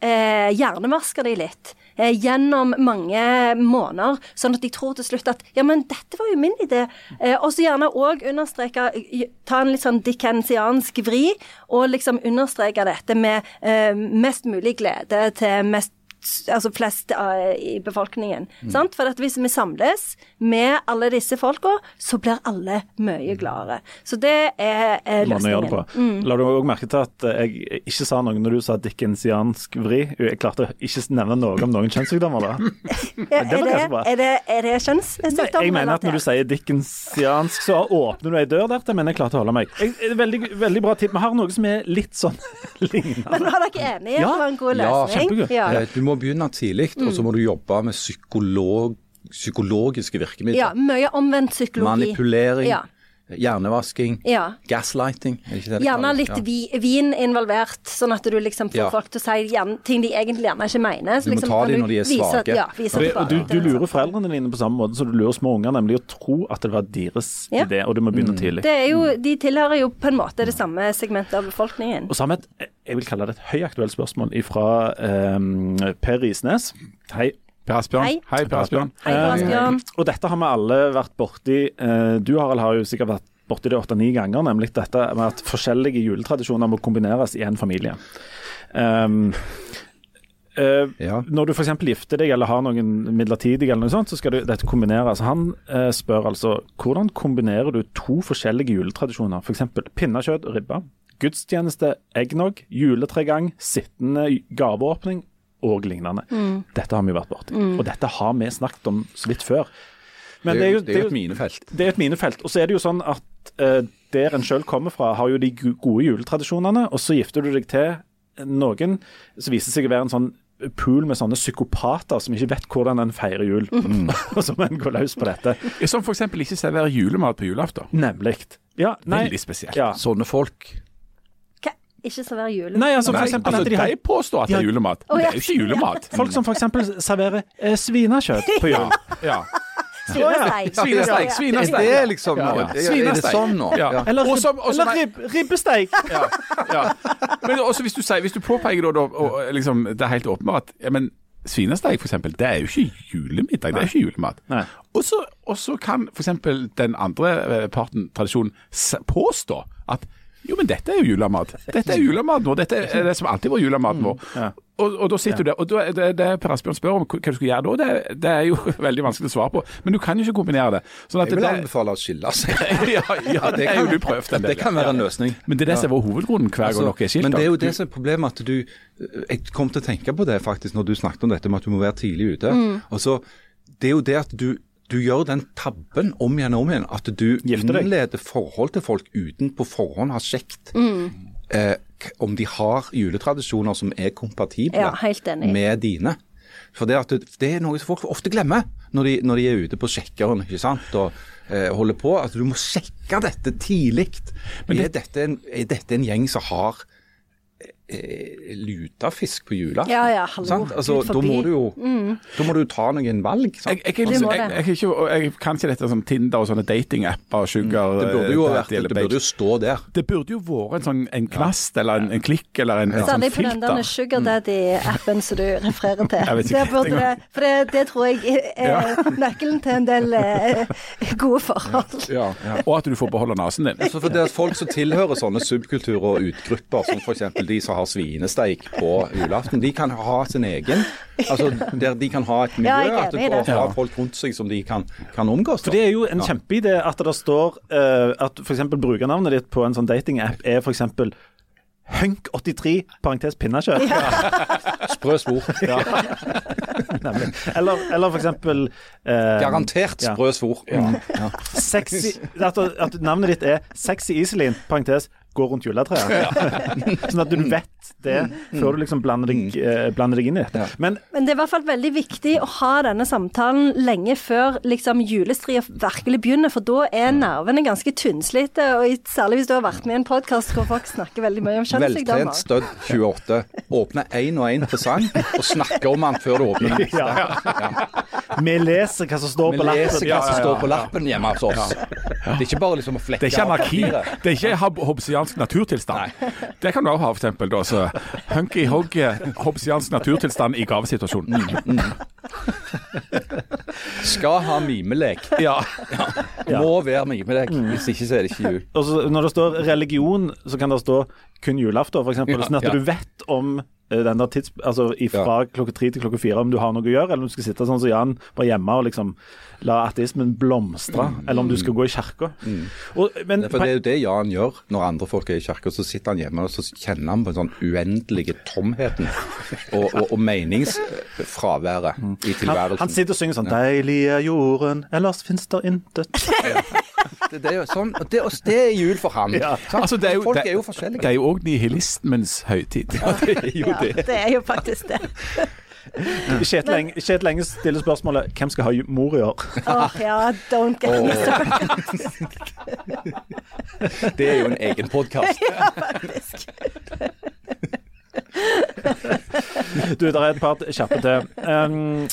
eh, hjernevaske deg litt. Eh, gjennom mange måneder, sånn at de tror til slutt at ja, men dette var jo min idé. Eh, og så gjerne òg understreke eh, Ta en litt sånn dickensiansk vri, og liksom understreke dette med eh, mest mulig glede til mest altså flest uh, i befolkningen. Mm. Sant? For at hvis vi samles med alle disse folka, så blir alle mye gladere. Så det er, er løsningen. å det på. løsningen. La du òg merke til at eh, jeg ikke sa noe når du sa dickensiansk vri? Jeg klarte ikke nevne noe om noen kjønnssykdommer, da. Ja, det var er, ganske bra. det, er det, er det kjønnssykdom? jeg mener at når du sier dickensiansk, så åpner du ei dør der til, men jeg klarte å holde meg. Jeg, veldig, veldig bra tipp. Vi har noe som er litt sånn lignende. Men var dere enige? Ja, det var en god ja, løsning? kjempegod. Ja. Eh, Du må begynne tidlig, og så må du jobbe med psykolog, psykologiske virkemidler. ja, mye omvendt psykologi. Manipulering, Ja. Hjernevasking, Ja. gaslighting. Er ikke det det Gjerne kalles? litt Ja. vi, vin involvert, sånn at du liksom får Ja. folk til å si gjerne, ting de egentlig gjerne ikke mener. Så Du må liksom ta dem når de er vise- svake. Ja, vise Det, og du, du lurer foreldrene dine på samme måte som du lurer små unger, nemlig å tro at det var deres Ja. idé, og du må Mm. begynne tidlig. Det er jo, de tilhører jo på en måte det samme segmentet av befolkningen. Og sammen, et, jeg vil kalle det et høyaktuelt spørsmål fra Per Risnes. Hei. Per Asbjørn. Hei. Hei, Per Asbjørn. Hei, Per Asbjørn. Eh, og dette har vi alle vært borti. Eh, du Harald har jo sikkert vært borti det åtte-ni ganger, nemlig dette med at forskjellige juletradisjoner må kombineres i en familie. Um, eh, Ja. Når du f.eks. gifter deg eller har noen midlertidige, eller noe sånt, så skal du, dette kombineres. Han eh, spør altså hvordan kombinerer du to forskjellige juletradisjoner, f.eks. pinnekjøtt og ribbe, gudstjeneste, eggnog, juletregang, sittende gaveåpning og lignende. Dette har vi vært borti, og dette har vi snakket om så vidt før. Men Det er jo, det er jo et minefelt. det er et minefelt. Og så er det jo sånn at eh, der en sjøl kommer fra, har jo de gode juletradisjonene, og så gifter du deg til noen som viser seg å være en sånn pool med sånne psykopater som ikke vet hvordan en feirer jul. og så må en gå løs på dette. Som f.eks. ikke serverer julemat på julaften. Nemlig. Ja, nei, Veldig spesielt. Ja. Sånne folk. Ikke serverer julemat? Nei, altså for Nei, eksempel altså, de har de påstår at det er julemat, men det ja. er jo ikke julemat. folk som f.eks. serverer eh, svinekjøtt på jul. Ja. Svinesteik. Svinesteik. Er Svinesteik. det liksom Ja. nå? Er- Er det sånn nå? Ja. Ja. Eller, Og som- rib, og som eller er- rib, ribbesteik. Ja, ja. Men også hvis du, hvis du påpeker da, og, liksom, det er helt åpenbart ja, men svinesteik for eksempel, det er jo ikke julemiddag, det er ikke julemat. Og så, kan eksempel den andre eh, parten, tradisjonen, påstå at jo, men dette er jo julemat. Dette er julemat nå. Dette er det som alltid var julematen vår. Ja. Og, og da sitter du der, og da, det, det Per Asbjørn spør om hva du skal gjøre da, det, det er jo veldig vanskelig å svare på. Men du kan jo ikke kombinere det. Sånn at Jeg vil det, anbefale å skille seg. ja, ja, det kan jo du prøvd en del. Det kan være en løsning. Men det er det som er hovedgrunnen hver gang Altså, noe er skilt. men det er jo det som er problemet, at du Jeg kom til å tenke på det faktisk når du snakket om dette med at du må være tidlig ute. Mm. Og så, Det er jo det at du, du gjør den tabben om igjen og om igjen. At du innleder forhold til folk uten på forhånd å ha sjekket Mm. eh, om de har juletradisjoner som er kompatible Ja, helt enig. med dine. For det, at det, det er noe som folk ofte glemmer når de, når de er ute på sjekkeren ikke sant? og eh, holder på. At du må sjekke dette tidlig. Er, dette en- er dette en gjeng som har eh, lutefisk på julaften? Ja, ja, hallo, Altså, da må du jo da må du ta noen valg. Sant? Jeg, jeg, Det jeg, jeg, ikke, jeg kan ikke dette som Tinder og sånne datingapper. Sugar, Mm. Det burde jo eh, vært, det burde jo stå der. Det burde jo vært en sånn en knast eller en, en klikk eller en, en sånn Særlig på den. Sugar Daddy-appen som du refererer til. Jeg vet ikke burde for det, det tror jeg er nøkkelen til en del eh, gode forhold. Ja. Og at du får beholde nesen din. Altså, for det er Folk som tilhører sånne subkulturer og utgrupper, som f.eks. de som har svinesteik på julaften, de kan ha sin egen. Altså Der de kan ha et miljø, Ja, i de folk rundt seg som de kan, kan omgås. For Det er jo en kjempeidé at det står uh, at f.eks. brukernavnet ditt på en sånn datingapp er f.eks. Hunk83, parentes pinnekjøtt. Sprø svor. Nemlig. Eller, eller f.eks. eh, Garantert Ja. sprø svor. Ja. Ja. Sexy, at, at navnet ditt er Sexy Iselin, parentes gå rundt juletreet. sånn at du vet det før du liksom blander deg, eh, blander deg inn i dette. Men Men det er i hvert fall veldig viktig å ha denne samtalen lenge før liksom julestria virkelig begynner, for da er nervene ganske tynnslitte. Og særlig hvis du har vært med i en podkast hvor folk snakker veldig mye om Veltrent kjønnssykdommer. stødd 28. Åpne én og én presang og snakke om den før du åpner den. ja. vi leser hva som står Vi på lappen. leser hva som står på lappen hjemme hos oss. Det er ikke bare liksom å flekke av papiret. Det er ikke hob- hobbesiansk naturtilstand. Det kan du også ha, for eksempel. Da, så hunky hoggy hobbesiansk naturtilstand i gavesituasjonen. Skal ha mimelek. Ja. Må være mimelek. Hvis ikke så er det ikke jul. Og så når det står religion, så kan det stå kun julaften, f.eks. Ja, sånn at ja. du vet om eh, den der tids... Altså fra klokka tre til klokka fire om du har noe å gjøre, eller om du skal sitte sånn som Jan bare hjemme og liksom la ateismen blomstre, eller om du skal gå i kirka. Mm. Men det er jo det Jan gjør når andre folk er i kirka. Så sitter han hjemme og så kjenner han på den sånn uendelige tomheten og, og, og meningsfraværet i tilværelsen. han sitter og synger sånn 'Deilig er jorden, ellers fins der intet'. det, det er jo sånn, og det, og det er jul for han. Ja. Altså, det er jo, folk er jo forskjellige. Det er jo òg nihilismens høytid. det er jo Ja, det. det er jo faktisk det. Kjetil Eng- Kjetil stiller spørsmålet 'Hvem skal ha mor i år?' Åh, ja, don't get me started, Det er jo en egen podkast. faktisk. Du, det er et par kjappe til. Um,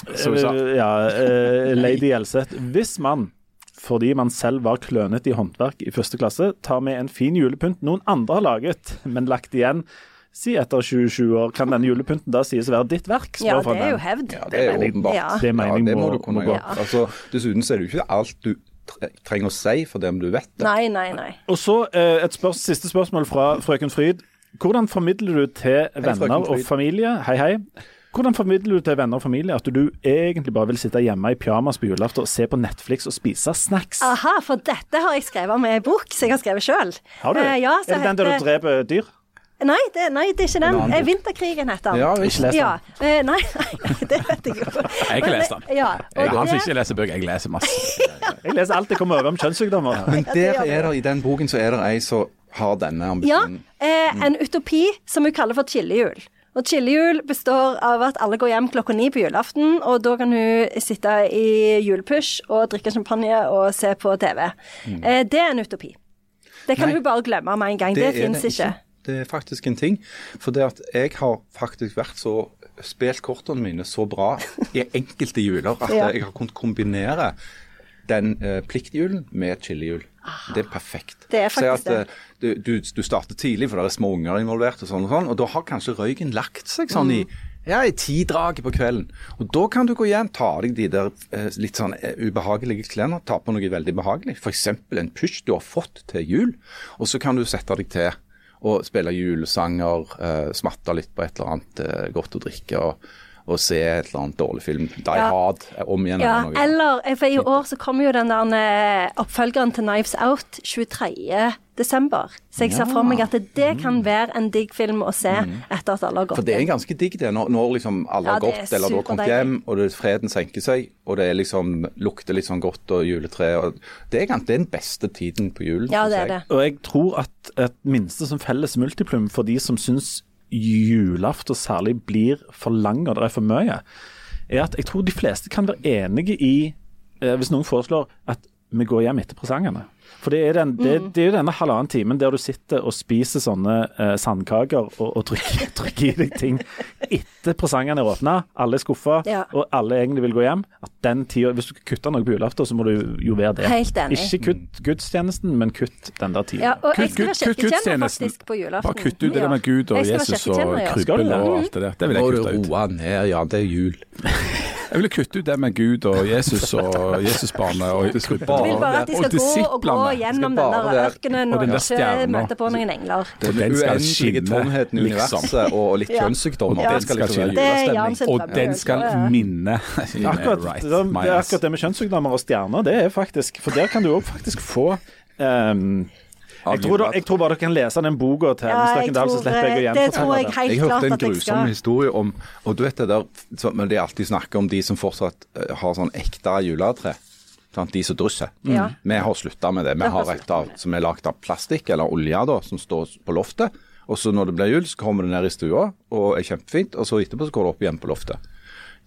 ja, uh, Lady Elseth. Hvis man, fordi man selv var klønete i håndverk i første klasse, tar med en fin julepynt noen andre har laget, men lagt igjen Si etter 27 år, kan denne julepynten da sies å være ditt verk? Ja, det er jo hevd. Ja, det er åpenbart. Ja. Det jeg det må må- du kunne gå. gjøre. Altså, dessuten så er det jo ikke alt du trenger å si for det om du vet det. Nei, nei, nei. Og så eh, et spørs, siste spørsmål fra frøken Fryd. Hvordan formidler du til venner og familie Hei, hei. Hvordan formidler du til venner og familie at du egentlig bare vil sitte hjemme i pyjamas på julaften og se på Netflix og spise snacks? Aha, for dette har jeg skrevet med i bok, som jeg har skrevet sjøl. Har du? ja, så er det den der du dreper dyr? Nei, det, nei, det er ikke den. Eh. Vinterkrigen heter den. Ja, visst. Ikke lest den. Ja, eh, nei, nei, det vet jeg jo. Jeg har lest den. Ja, Jeg er han som ikke leser bøker, jeg leser masse. Jeg leser alt jeg kommer over om kjønnssykdommer. Men der er det, i den boken så er det ei som har denne Ja, eh, en utopi som hun kaller for chillehjul. Og chillehjul består av at alle går hjem klokka ni på julaften, og da kan hun sitte i julepush og drikke champagne og se på TV. Eh, det er en utopi. Det kan Nei. hun bare glemme med en gang. Det, det fins ikke. Det er faktisk en ting. For det at jeg har faktisk vært så spilt kortene mine så bra i enkelte juler at Ja. jeg har kunnet kombinere den eh, pliktjulen med chilihjul. Det er perfekt. Det er faktisk det. at eh, du, du, du starter tidlig, for det er små unger involvert, og sånn og sånn, og da har kanskje røyken lagt seg sånn i ja, i tidraget på kvelden. Og Da kan du gå hjem, ta av deg de der eh, litt sånn eh, ubehagelige klærne, ta på noe veldig behagelig. F.eks. en pysj du har fått til jul. Og så kan du sette deg til og spille julesanger, uh, smatte litt på et eller annet uh, godt å drikke. og og se et eller annet dårlig film. Die Ja. Hard eh, om igjen. Ja, eller eller eh, For i år så kommer jo den der eh, oppfølgeren til Knives Out 23. desember. Så jeg ser for meg at det kan være en digg film å se etter at alle har gått For det er ganske digg det, når, når liksom alle Ja, har gått, eller du har kommet hjem, og det, freden senker seg, og det er liksom, lukter litt sånn godt og juletre. Og det, er, gans- det er den beste tiden på julen. Ja, det er det. Og jeg tror at et minste som felles multiplum for de som syns julaften særlig blir for lang og det er for mye, er at jeg tror de fleste kan være enige i, eh, hvis noen foreslår at vi går hjem etter presangene. For det er, den, det, Mm. det er jo denne halvannen timen der du sitter og spiser sånne eh, sandkaker og, og trykker, trykker i deg ting etter presangene er åpna, alle er skuffa, Ja. og alle egentlig vil gå hjem. At den tida, Hvis du skal kutte noe på julaften, så må du jo være det. Helt enig. Ikke kutt gudstjenesten, men kutt den der tida. Ja, og jeg Kutt, skal kutt, kutt gudstjenesten. på julaften. Bare kutt ut det der med Gud og Jeg Jesus og krybbel og alt det der. Det vil jeg kutte ut. roe ned, ja, det er jul. Jeg ville kutte ut det med Gud og Jesus og Jesusbarnet og krybbel. Jeg vil bare at de Og skal gå og gå disiplene. gjennom den der ørkenen og og ikke møte på noen engler. Den, den uendelige tomheten i liksom. universet og litt Ja. kjønnssykdommer. Ja. Den skal liksom være julestemning. Og den skal minne Akkurat, Right, det, det er akkurat det med kjønnssykdommer og stjerner, det er faktisk For der kan du òg faktisk få um, jeg, tror da, jeg tror bare dere kan lese den boka til Ja, jeg Lerkendal, så slipper jeg å det gjenfortelle det. Jeg, Jeg hørte en grusom historie om Og du vet det der så- Men de alltid snakker om de som fortsatt eh, har sånn ekte juletre. Sant? De som drysser. Ja. Vi har slutta med det. Vi har et av som er lagd av plastikk eller olje da, som står på loftet. Og så når det blir jul, så kommer det ned i stua og er kjempefint. Og så etterpå så går det opp igjen på loftet.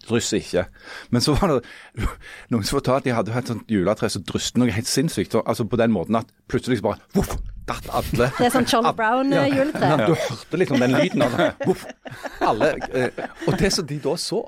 Drysser ikke. Men så var det noen som fortalte at de hadde hatt sånt juletre som drysset noe helt sinnssykt. Altså på den måten at plutselig så bare voff, datt alle. Det er sånn Charlie Brown-juletre. Ja, du hørte liksom den lyden av voff, alle, eh, Og det som de da så,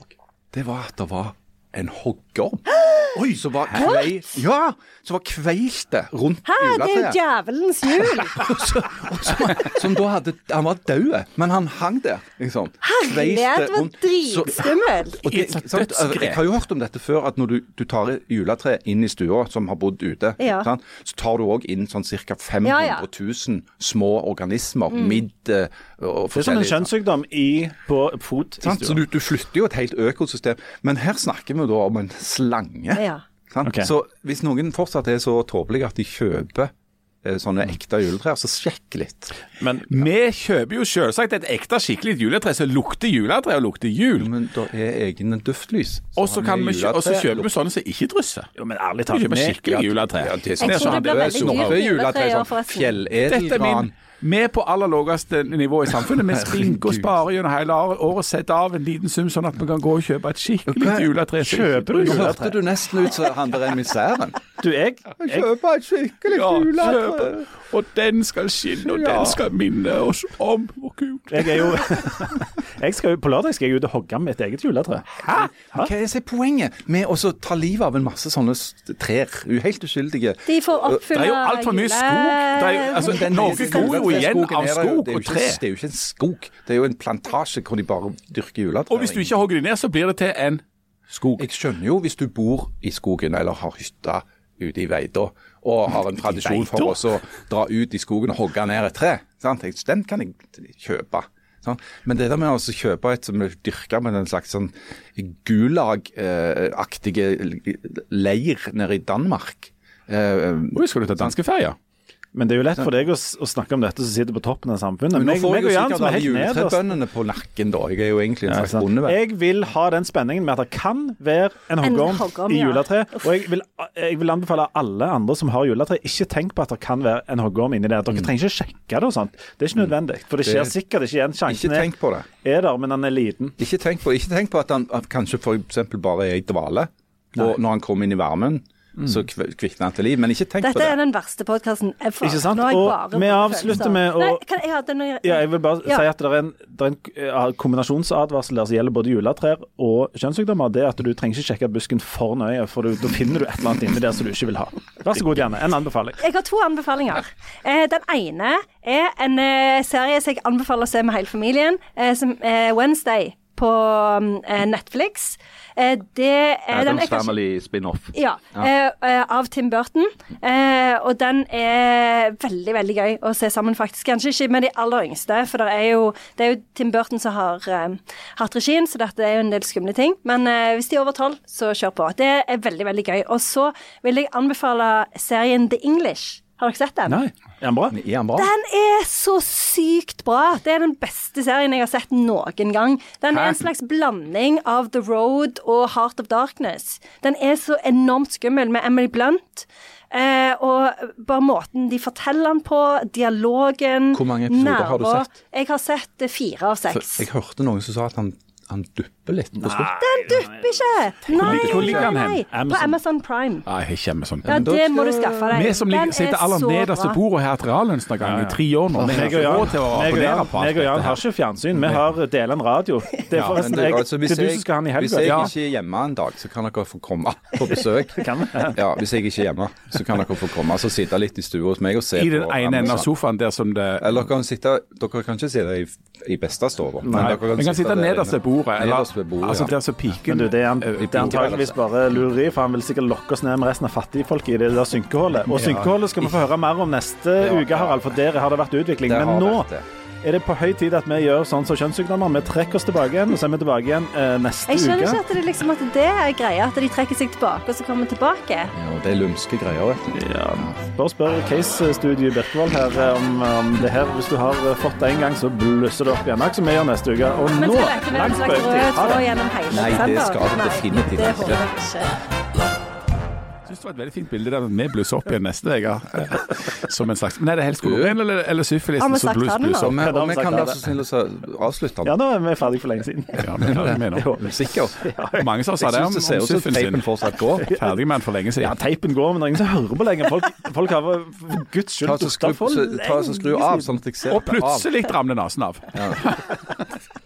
det var at det var en hogger. Oi, som var, kvei, ja, som var kveilte rundt juletreet. det er jo djevelens jul! som, som da hadde Han var død, men han hang der, liksom. Herlighet, det var. Dritskummelt. dødsgrep. jeg har jo hørt om dette før, at når du, du tar et juletre inn i stua som har bodd ute, Ja. sant, så tar du òg inn sånn ca. 500 Ja, ja. 000 små organismer. Midd eh, og Det er som en kjønnssykdom i, på fot i stua. Så du, du flytter jo et helt økosystem. Men her snakker vi da om en slange. Ja. Sant? Ok. Så hvis noen fortsatt er så tåpelige at de kjøper eh, sånne ekte juletrær, så sjekk litt. Men Vi kjøper jo selvsagt et ekte skikkelig juletre som lukter juletre og lukter jul. Men det er egne duftlys. Og så kjøper vi sånne som ikke drysser. Jo, men ærlig Vi kjøper skikkelig juletre. Ja, det er Jeg sånn tror det blir veldig dyrt juletre, ja, sånn forresten. Er fjelledelgran. Vi er på aller laveste nivå i samfunnet. Vi spinker og sparer gjennom hele året, setter av en liten sum sånn at vi kan gå og kjøpe et skikkelig juletre. Kjøper du Nå hørte du nesten ut som han der emissæren. Du, jeg, jeg Kjøper et skikkelig Ja, juletre. kjøpe. Og den skal skinne, og Ja. den skal minne oss om hvor kult Jeg er jo jeg skal, På lørdag skal jeg ut og hogge mitt eget juletre. Hæ? Hva er det poenget med å ta livet av en masse sånne trær? Helt uskyldige. De får Det oppfylle er jo altfor mye skog. Det er jo, altså, Norge går jo igjen av det skog det og tre. Det er jo ikke en skog, det er jo en plantasje hvor de bare dyrker juletre. Og hvis du ikke hogger de ned, så blir det til en skog. Jeg skjønner jo hvis du bor i skogen eller har hytta ute i Veida og har en tradisjon for å dra ut i skogen og hogge ned et tre. Sant? Den kan jeg kjøpe. Sant? Men det der med å kjøpe et som er dyrka med en slags sånn Gulag-aktige leir nede i Danmark eh, Oi, skal du ta danskeferja? Men det er jo lett for deg å, å snakke om dette som sitter på toppen av samfunnet. Men nå får jeg jo sikkert er alle juletrebøndene på nakken da. Jeg er jo egentlig en slags bonde. Jeg vil ha den spenningen med at det kan være en hoggorm i i ja. Og jeg vil, jeg vil anbefale alle andre som har juletre, ikke tenk på at det kan være en hoggorm inni der. Dere trenger ikke sjekke det og sånt. Det er ikke nødvendig. For det skjer Det- sikkert ikke igjen. Ikke tenk på det. er der, men han er liten. Ikke tenk på, ikke tenk på at han at kanskje f.eks. bare er i dvale. Og når han kommer inn i varmen, så kv- kvikner han til liv. Men ikke tenk Dette på er den verste podkasten ever. Ikke sant? Nå har jeg Og bare vi avslutter med å- Nei, kan jeg, hadde noe- Ja, jeg vil bare Ja. si at det er en, det er en kombinasjonsadvarsel der som gjelder både juletrær og kjønnssykdommer. Det er at du trenger ikke sjekke busken for nøye, for du, da finner du et eller annet inni der som du ikke vil ha. Vær så god, Janne. En anbefaling. Jeg har to anbefalinger. Eh, den ene er en eh, serie som jeg anbefaler å se med hele familien, eh, som er Wednesday på eh, Netflix. Eh, det er den Adams Family spin-off. Ja, ja. eh, av Tim Burton. Eh, og den er veldig, veldig gøy å se sammen, faktisk. Kanskje ikke med de aller yngste, for det er jo, det er jo Tim Burton som har hatt regien, så dette er jo en del skumle ting. Men hvis de er over tolv, så kjør på. Det er veldig, veldig gøy. Og så vil jeg anbefale serien The English. Har dere sett den? Nei, er den bra? Er den, bra? Den er så sykt bra. Det er den beste serien jeg har sett noen gang. Den er en slags blanding av The Road og Heart of Darkness. Den er så enormt skummel med Emily Blunt. Eh, og bare måten de forteller den på, dialogen Hvor mange episoder har du sett? Jeg har sett eh, fire av seks. Jeg hørte noen som sa at han, han dupper litt. på slutten. Den dupper ikke! Nei, hvor ligger den hen? nei. På Amazon. Amazon Prime. Nei, jeg Amazon. Ja, det må du skaffe deg. Vi som ligger, er sitter aller nederste nederst ved bordet her til reallønnsnedgang i tre år nå. Vi har Meg og ikke råd til å meg og abonnere Jan, på alt meg og Jan dette har her. ikke fjernsyn. Vi har delen radio. Det er Men forresten jeg, altså, hvis er du jeg- som skal ha den i Hvis helga. jeg Ja. ikke er hjemme en dag, så kan dere få komme på besøk. Kan vi? Ja, Hvis jeg ikke er hjemme, så kan dere få komme og sitte litt i stua hos meg og se I den på ene enden av Amazon. sofaen der som det Eller dere kan sitte Dere kan ikke sitte i, i beste stua, men Nei, dere kan sitte der nederst ved inne. Bordet. Eller, Nederst ved bordet, altså ja. der som piken Men du, det er, han, eh, det er antageligvis bare lureri, for han vil sikkert lokke oss ned med resten av fattigfolket i det der synkeholdet. Og synkeholdet skal vi få høre mer om neste Ja, uke, Harald, for der har det vært utvikling. Det Men nå. Er det på høy tid at vi gjør sånn som kjønnssykdommer. Vi trekker oss tilbake igjen, og så er vi tilbake igjen eh, neste Jeg skjønner uke. ikke at det, liksom, at det er greia, at de trekker seg tilbake og så kommer vi tilbake. Ja, det er lumske greier, vet du. Ja, bare spør Case-studio i Birkevold her eh, om, om det her. Hvis du har eh, fått det en gang, så blusser det opp igjen. Akkurat som vi gjør neste uke. Og Men nå, langt på det. Nei, det skal Nei, definitivt det ikke. Synes det var et veldig fint bilde der vi blusser opp igjen neste uke. Som en slags Men er det helst koleren eller, eller syfilis som bluss blusser Og opp? vi, og vi kan være så snill å avslutte den. Ja, nå er vi ferdig for lenge siden. Ja, men hva mener du? Sikkert. Mange som sa det om, syns om ut som syfilis sin. teipen fortsatt går. Ferdig med den for lenge siden. Ja, teipen går, men det er ingen som hører på lenger. Folk, folk har for for guds skyld Ta så lenge siden. ta og skru av, sånn at jeg ser det. Og plutselig ramler nesen av.